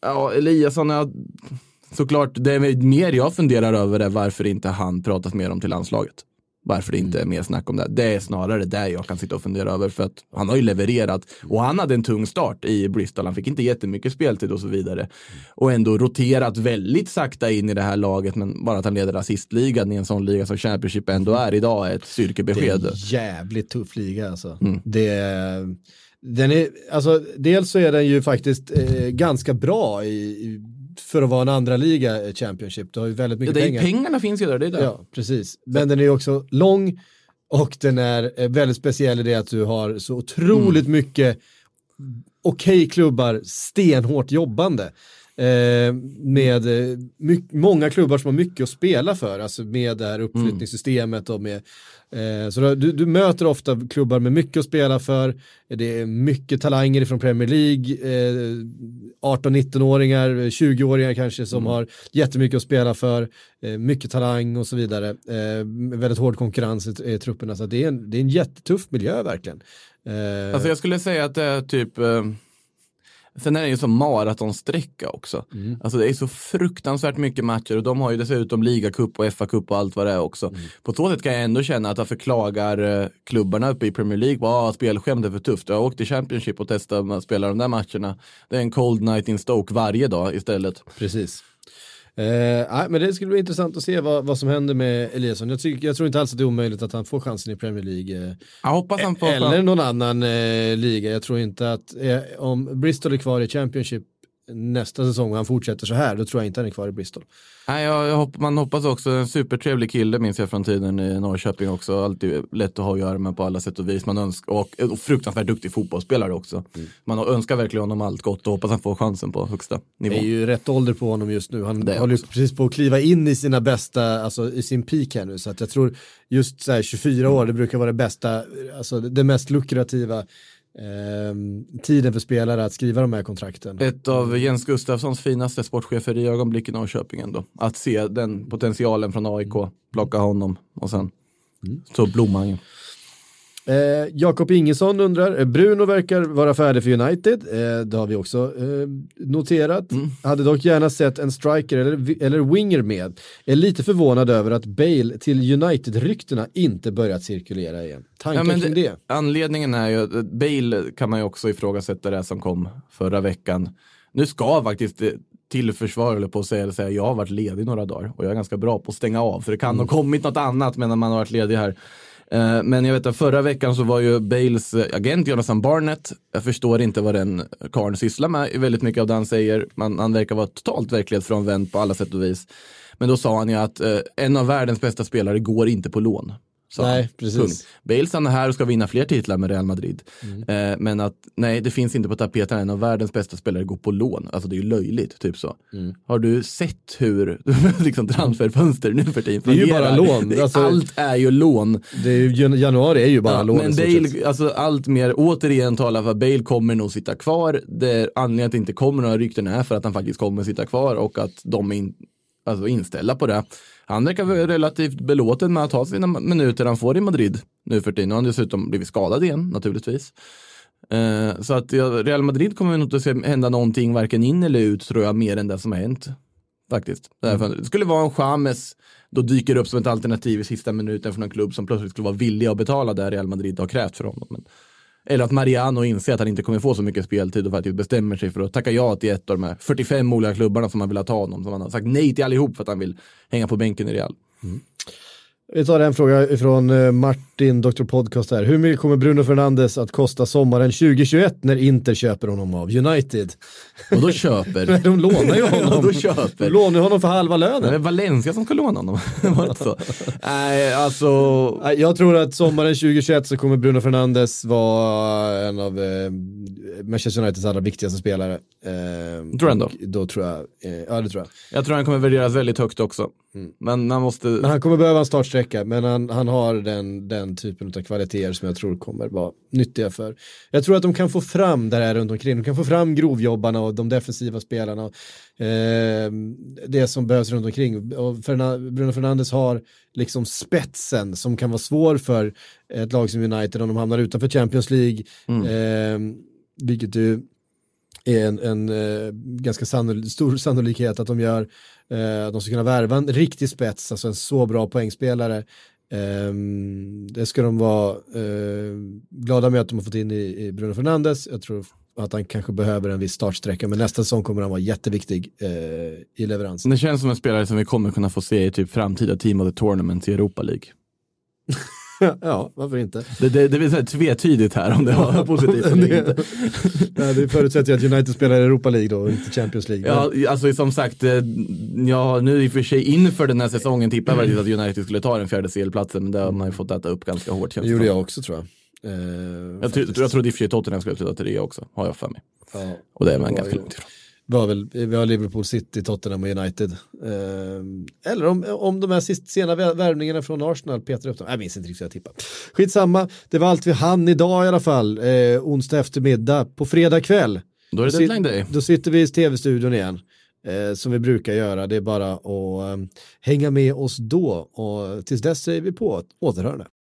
ja, Eliasson, ja, såklart, det är mer jag funderar över är varför inte han pratas mer om till landslaget. Varför det inte är mer snack om det. Det är snarare det jag kan sitta och fundera över för att han har ju levererat och han hade en tung start i Bristol. Han fick inte jättemycket speltid och så vidare. Och ändå roterat väldigt sakta in i det här laget men bara att han leder assistligan i en sån liga som Championship ändå är idag är ett Det är styrkebesked. en jävligt tuff liga alltså. Mm. Det, den är, alltså. Dels så är den ju faktiskt eh, ganska bra i, i, för att vara en andra liga eh, Championship. Du har ju väldigt Ja, mycket det är, pengar. pengarna finns ju där, det är det. Ja, precis. Men den är ju också lång och den är eh, väldigt speciell i det att du har så otroligt Mm. mycket okej klubbar stenhårt jobbande. Eh, med eh, my- många klubbar som har mycket att spela för, alltså med det här uppflyttningssystemet och med eh, så du, du möter ofta klubbar med mycket att spela för, det är mycket talanger från Premier League, eh, 18-19-åringar, 20-åringar kanske som har jättemycket att spela för, eh, mycket talang och så vidare, eh, väldigt hård konkurrens i, i trupperna, så det, är en, det är en jättetuff miljö verkligen. Alltså jag skulle säga att det är typ Sen är det ju som maratonsträcka också. Mm. Alltså det är så fruktansvärt mycket matcher och de har ju dessutom ligacup och FA-cup och allt vad det är också. Mm. På så sätt kan jag ändå känna att varför klagar eh, klubbarna uppe i Premier League på att spelschemat är för tufft. Jag har åkt till Championship och testat att spela de där matcherna. Det är en cold night in Stoke varje dag istället. Precis. Eh, nej, men det skulle bli intressant att se vad, vad som händer med Eliasson. Jag, tycker, jag tror inte alls att det är omöjligt att han får chansen i Premier League. Eh, Jag hoppas han får eller någon annan eh, liga. Jag tror inte att eh, om Bristol är kvar i Championship nästa säsong och han fortsätter så här, då tror jag inte han är kvar i Bristol. Nej, jag, jag hopp, man hoppas också, en supertrevlig kille minns jag från tiden i Norrköping också. Alltid lätt att ha att göra med på alla sätt och vis. Man önskar, och, och fruktansvärt duktig fotbollsspelare också. Man önskar verkligen honom allt gott och hoppas han får chansen på högsta nivå. Det är ju rätt ålder på honom just nu. Han håller också. precis på att kliva in i sina bästa, alltså i sin peak här nu. Så att jag tror just så här 24 år, det brukar vara det bästa, alltså det mest lukrativa ehm, tiden för spelare att skriva de här kontrakten. Ett av Jens Gustafssons finaste sportchefer i ögonblick i Norrköping ändå. Att se den potentialen från AIK, plocka honom och sen så blommar han ju. Eh, Jakob Ingesson undrar, eh, Bruno verkar vara färdig för United, eh, det har vi också eh, noterat. Hade dock gärna sett en striker eller, eller winger med. Är lite förvånad över att Bale till United-ryktena inte börjat cirkulera igen. Tankar Ja, kring det? Anledningen är ju, att Bale kan man ju också ifrågasätta det som kom förra veckan. Nu ska faktiskt eh, till försvar eller på att säga, säga jag har varit ledig några dagar och jag är ganska bra på att stänga av för det kan ha kommit något annat medan man har varit ledig här. Eh, men jag vet att förra veckan så var ju Bales eh, agent Jonathan Barnett, jag förstår inte vad den karln sysslar med i väldigt mycket av det han säger. Man, han verkar vara totalt verklighetsfrånvänd på alla sätt och vis. Men då sa han ju att eh, en av världens bästa spelare går inte på lån sa Nej, precis. Punkt. Bale stannar här och ska vinna fler titlar med Real Madrid. Mm. Eh, men att nej, det finns inte på tapeten. En av världens bästa spelare går på lån. Alltså det är ju löjligt, typ så. Mm. Har du sett hur liksom, transferfönster nu för tiden Det är ju fungerar? bara lån. Alltså- Allt är ju lån. det är ju, januari är ju bara Ja, lån men. Bale, alltså allt mer, återigen talar för att Bale kommer nog sitta kvar. Det anledningen att det inte kommer några rykten är för att han faktiskt kommer sitta kvar och att de är in, alltså inställda på det. Han verkar vara relativt belåten med att ha sina minuter han får i Madrid nu för tiden. Och han dessutom blivit skadad igen naturligtvis. Eh, så att Real Madrid kommer nog inte att se hända någonting varken in eller ut tror jag mer än det som har hänt. Faktiskt. Därför, Det skulle vara en James då dyker upp som ett alternativ i sista minuten från en klubb som plötsligt skulle vara villiga att betala det Real Madrid har krävt för honom. Men, eller att Mariano inser att han inte kommer få så mycket speltid och faktiskt bestämmer sig för att tacka ja till ett av de här 45 olika klubbarna som han vill ha ta honom. Som han har sagt nej till allihop för att han vill hänga på bänken i Real. Mm. Vi tar en fråga från eh, Martin, Dr. Podcast här. Hur mycket kommer Bruno Fernandes att kosta sommaren 2021 när Inter köper honom av United? Och då köper. De lånar ju honom. då De köper. lånar ju honom för halva Det lönen. är Valencia som ska låna honom. Var det så? Nej, alltså. Jag tror att sommaren 2021 så kommer Bruno Fernandes vara en av eh, Manchester Uniteds allra viktigaste spelare. Eh, Tror du ändå? och Då tror jag, eh, ja det tror jag. Jag tror han kommer värderas väldigt högt också. Men han måste. Men han kommer behöva en startsträcka, men han, han har den, den typen av kvaliteter som jag tror kommer vara nyttiga för. Jag tror att de kan få fram det här runt omkring, de kan få fram grovjobbarna och de defensiva spelarna. Eh, det som behövs runt omkring. Och Bruno Fernandes har liksom spetsen som kan vara svår för ett lag som United om de hamnar utanför Champions League. Eh, vilket ju är en, en eh, ganska sannol stor sannolikhet att de gör. Eh, de ska kunna värva en riktig spets, alltså en så bra poängspelare. Ehm, det ska de vara eh, glada med att de har fått in i, i Bruno Fernandes. Jag tror att han kanske behöver en viss startsträcka, men nästa säsong kommer han vara jätteviktig eh, i leveransen. Det känns som en spelare som vi kommer kunna få se i typ framtida Team of the Tournament i Europa League. ja, varför inte? Det, det, det är tvetydigt här om det var positivt eller inte. Ja, det förutsätter ju att United spelar i Europa League då, inte Champions League. Ja, alltså som sagt, eh, ja, nu i och för sig inför den här säsongen tippade jag faktiskt att United skulle ta den fjärde CL-platsen, men det har man ju fått äta upp ganska hårt. det gjorde jag också tror jag. Eh, Jag, jag trodde i och för sig Tottenham skulle sluta det också, har jag för mig. Ja. Och det är man ganska långt ifrån. Vi har, väl, vi har Liverpool City, Tottenham och United. Eh, eller om, om de här sist, sena vär- värvningarna från Arsenal petar upp dem. Jag minns inte riktigt vad jag tippar. Skitsamma, det var allt vi hann idag i alla fall. Eh, onsdag eftermiddag. På fredag kväll. Då är det deadline day. Då sitter vi i tv-studion igen. Eh, som vi brukar göra. Det är bara att eh, hänga med oss då. Och tills dess säger vi på återhörande.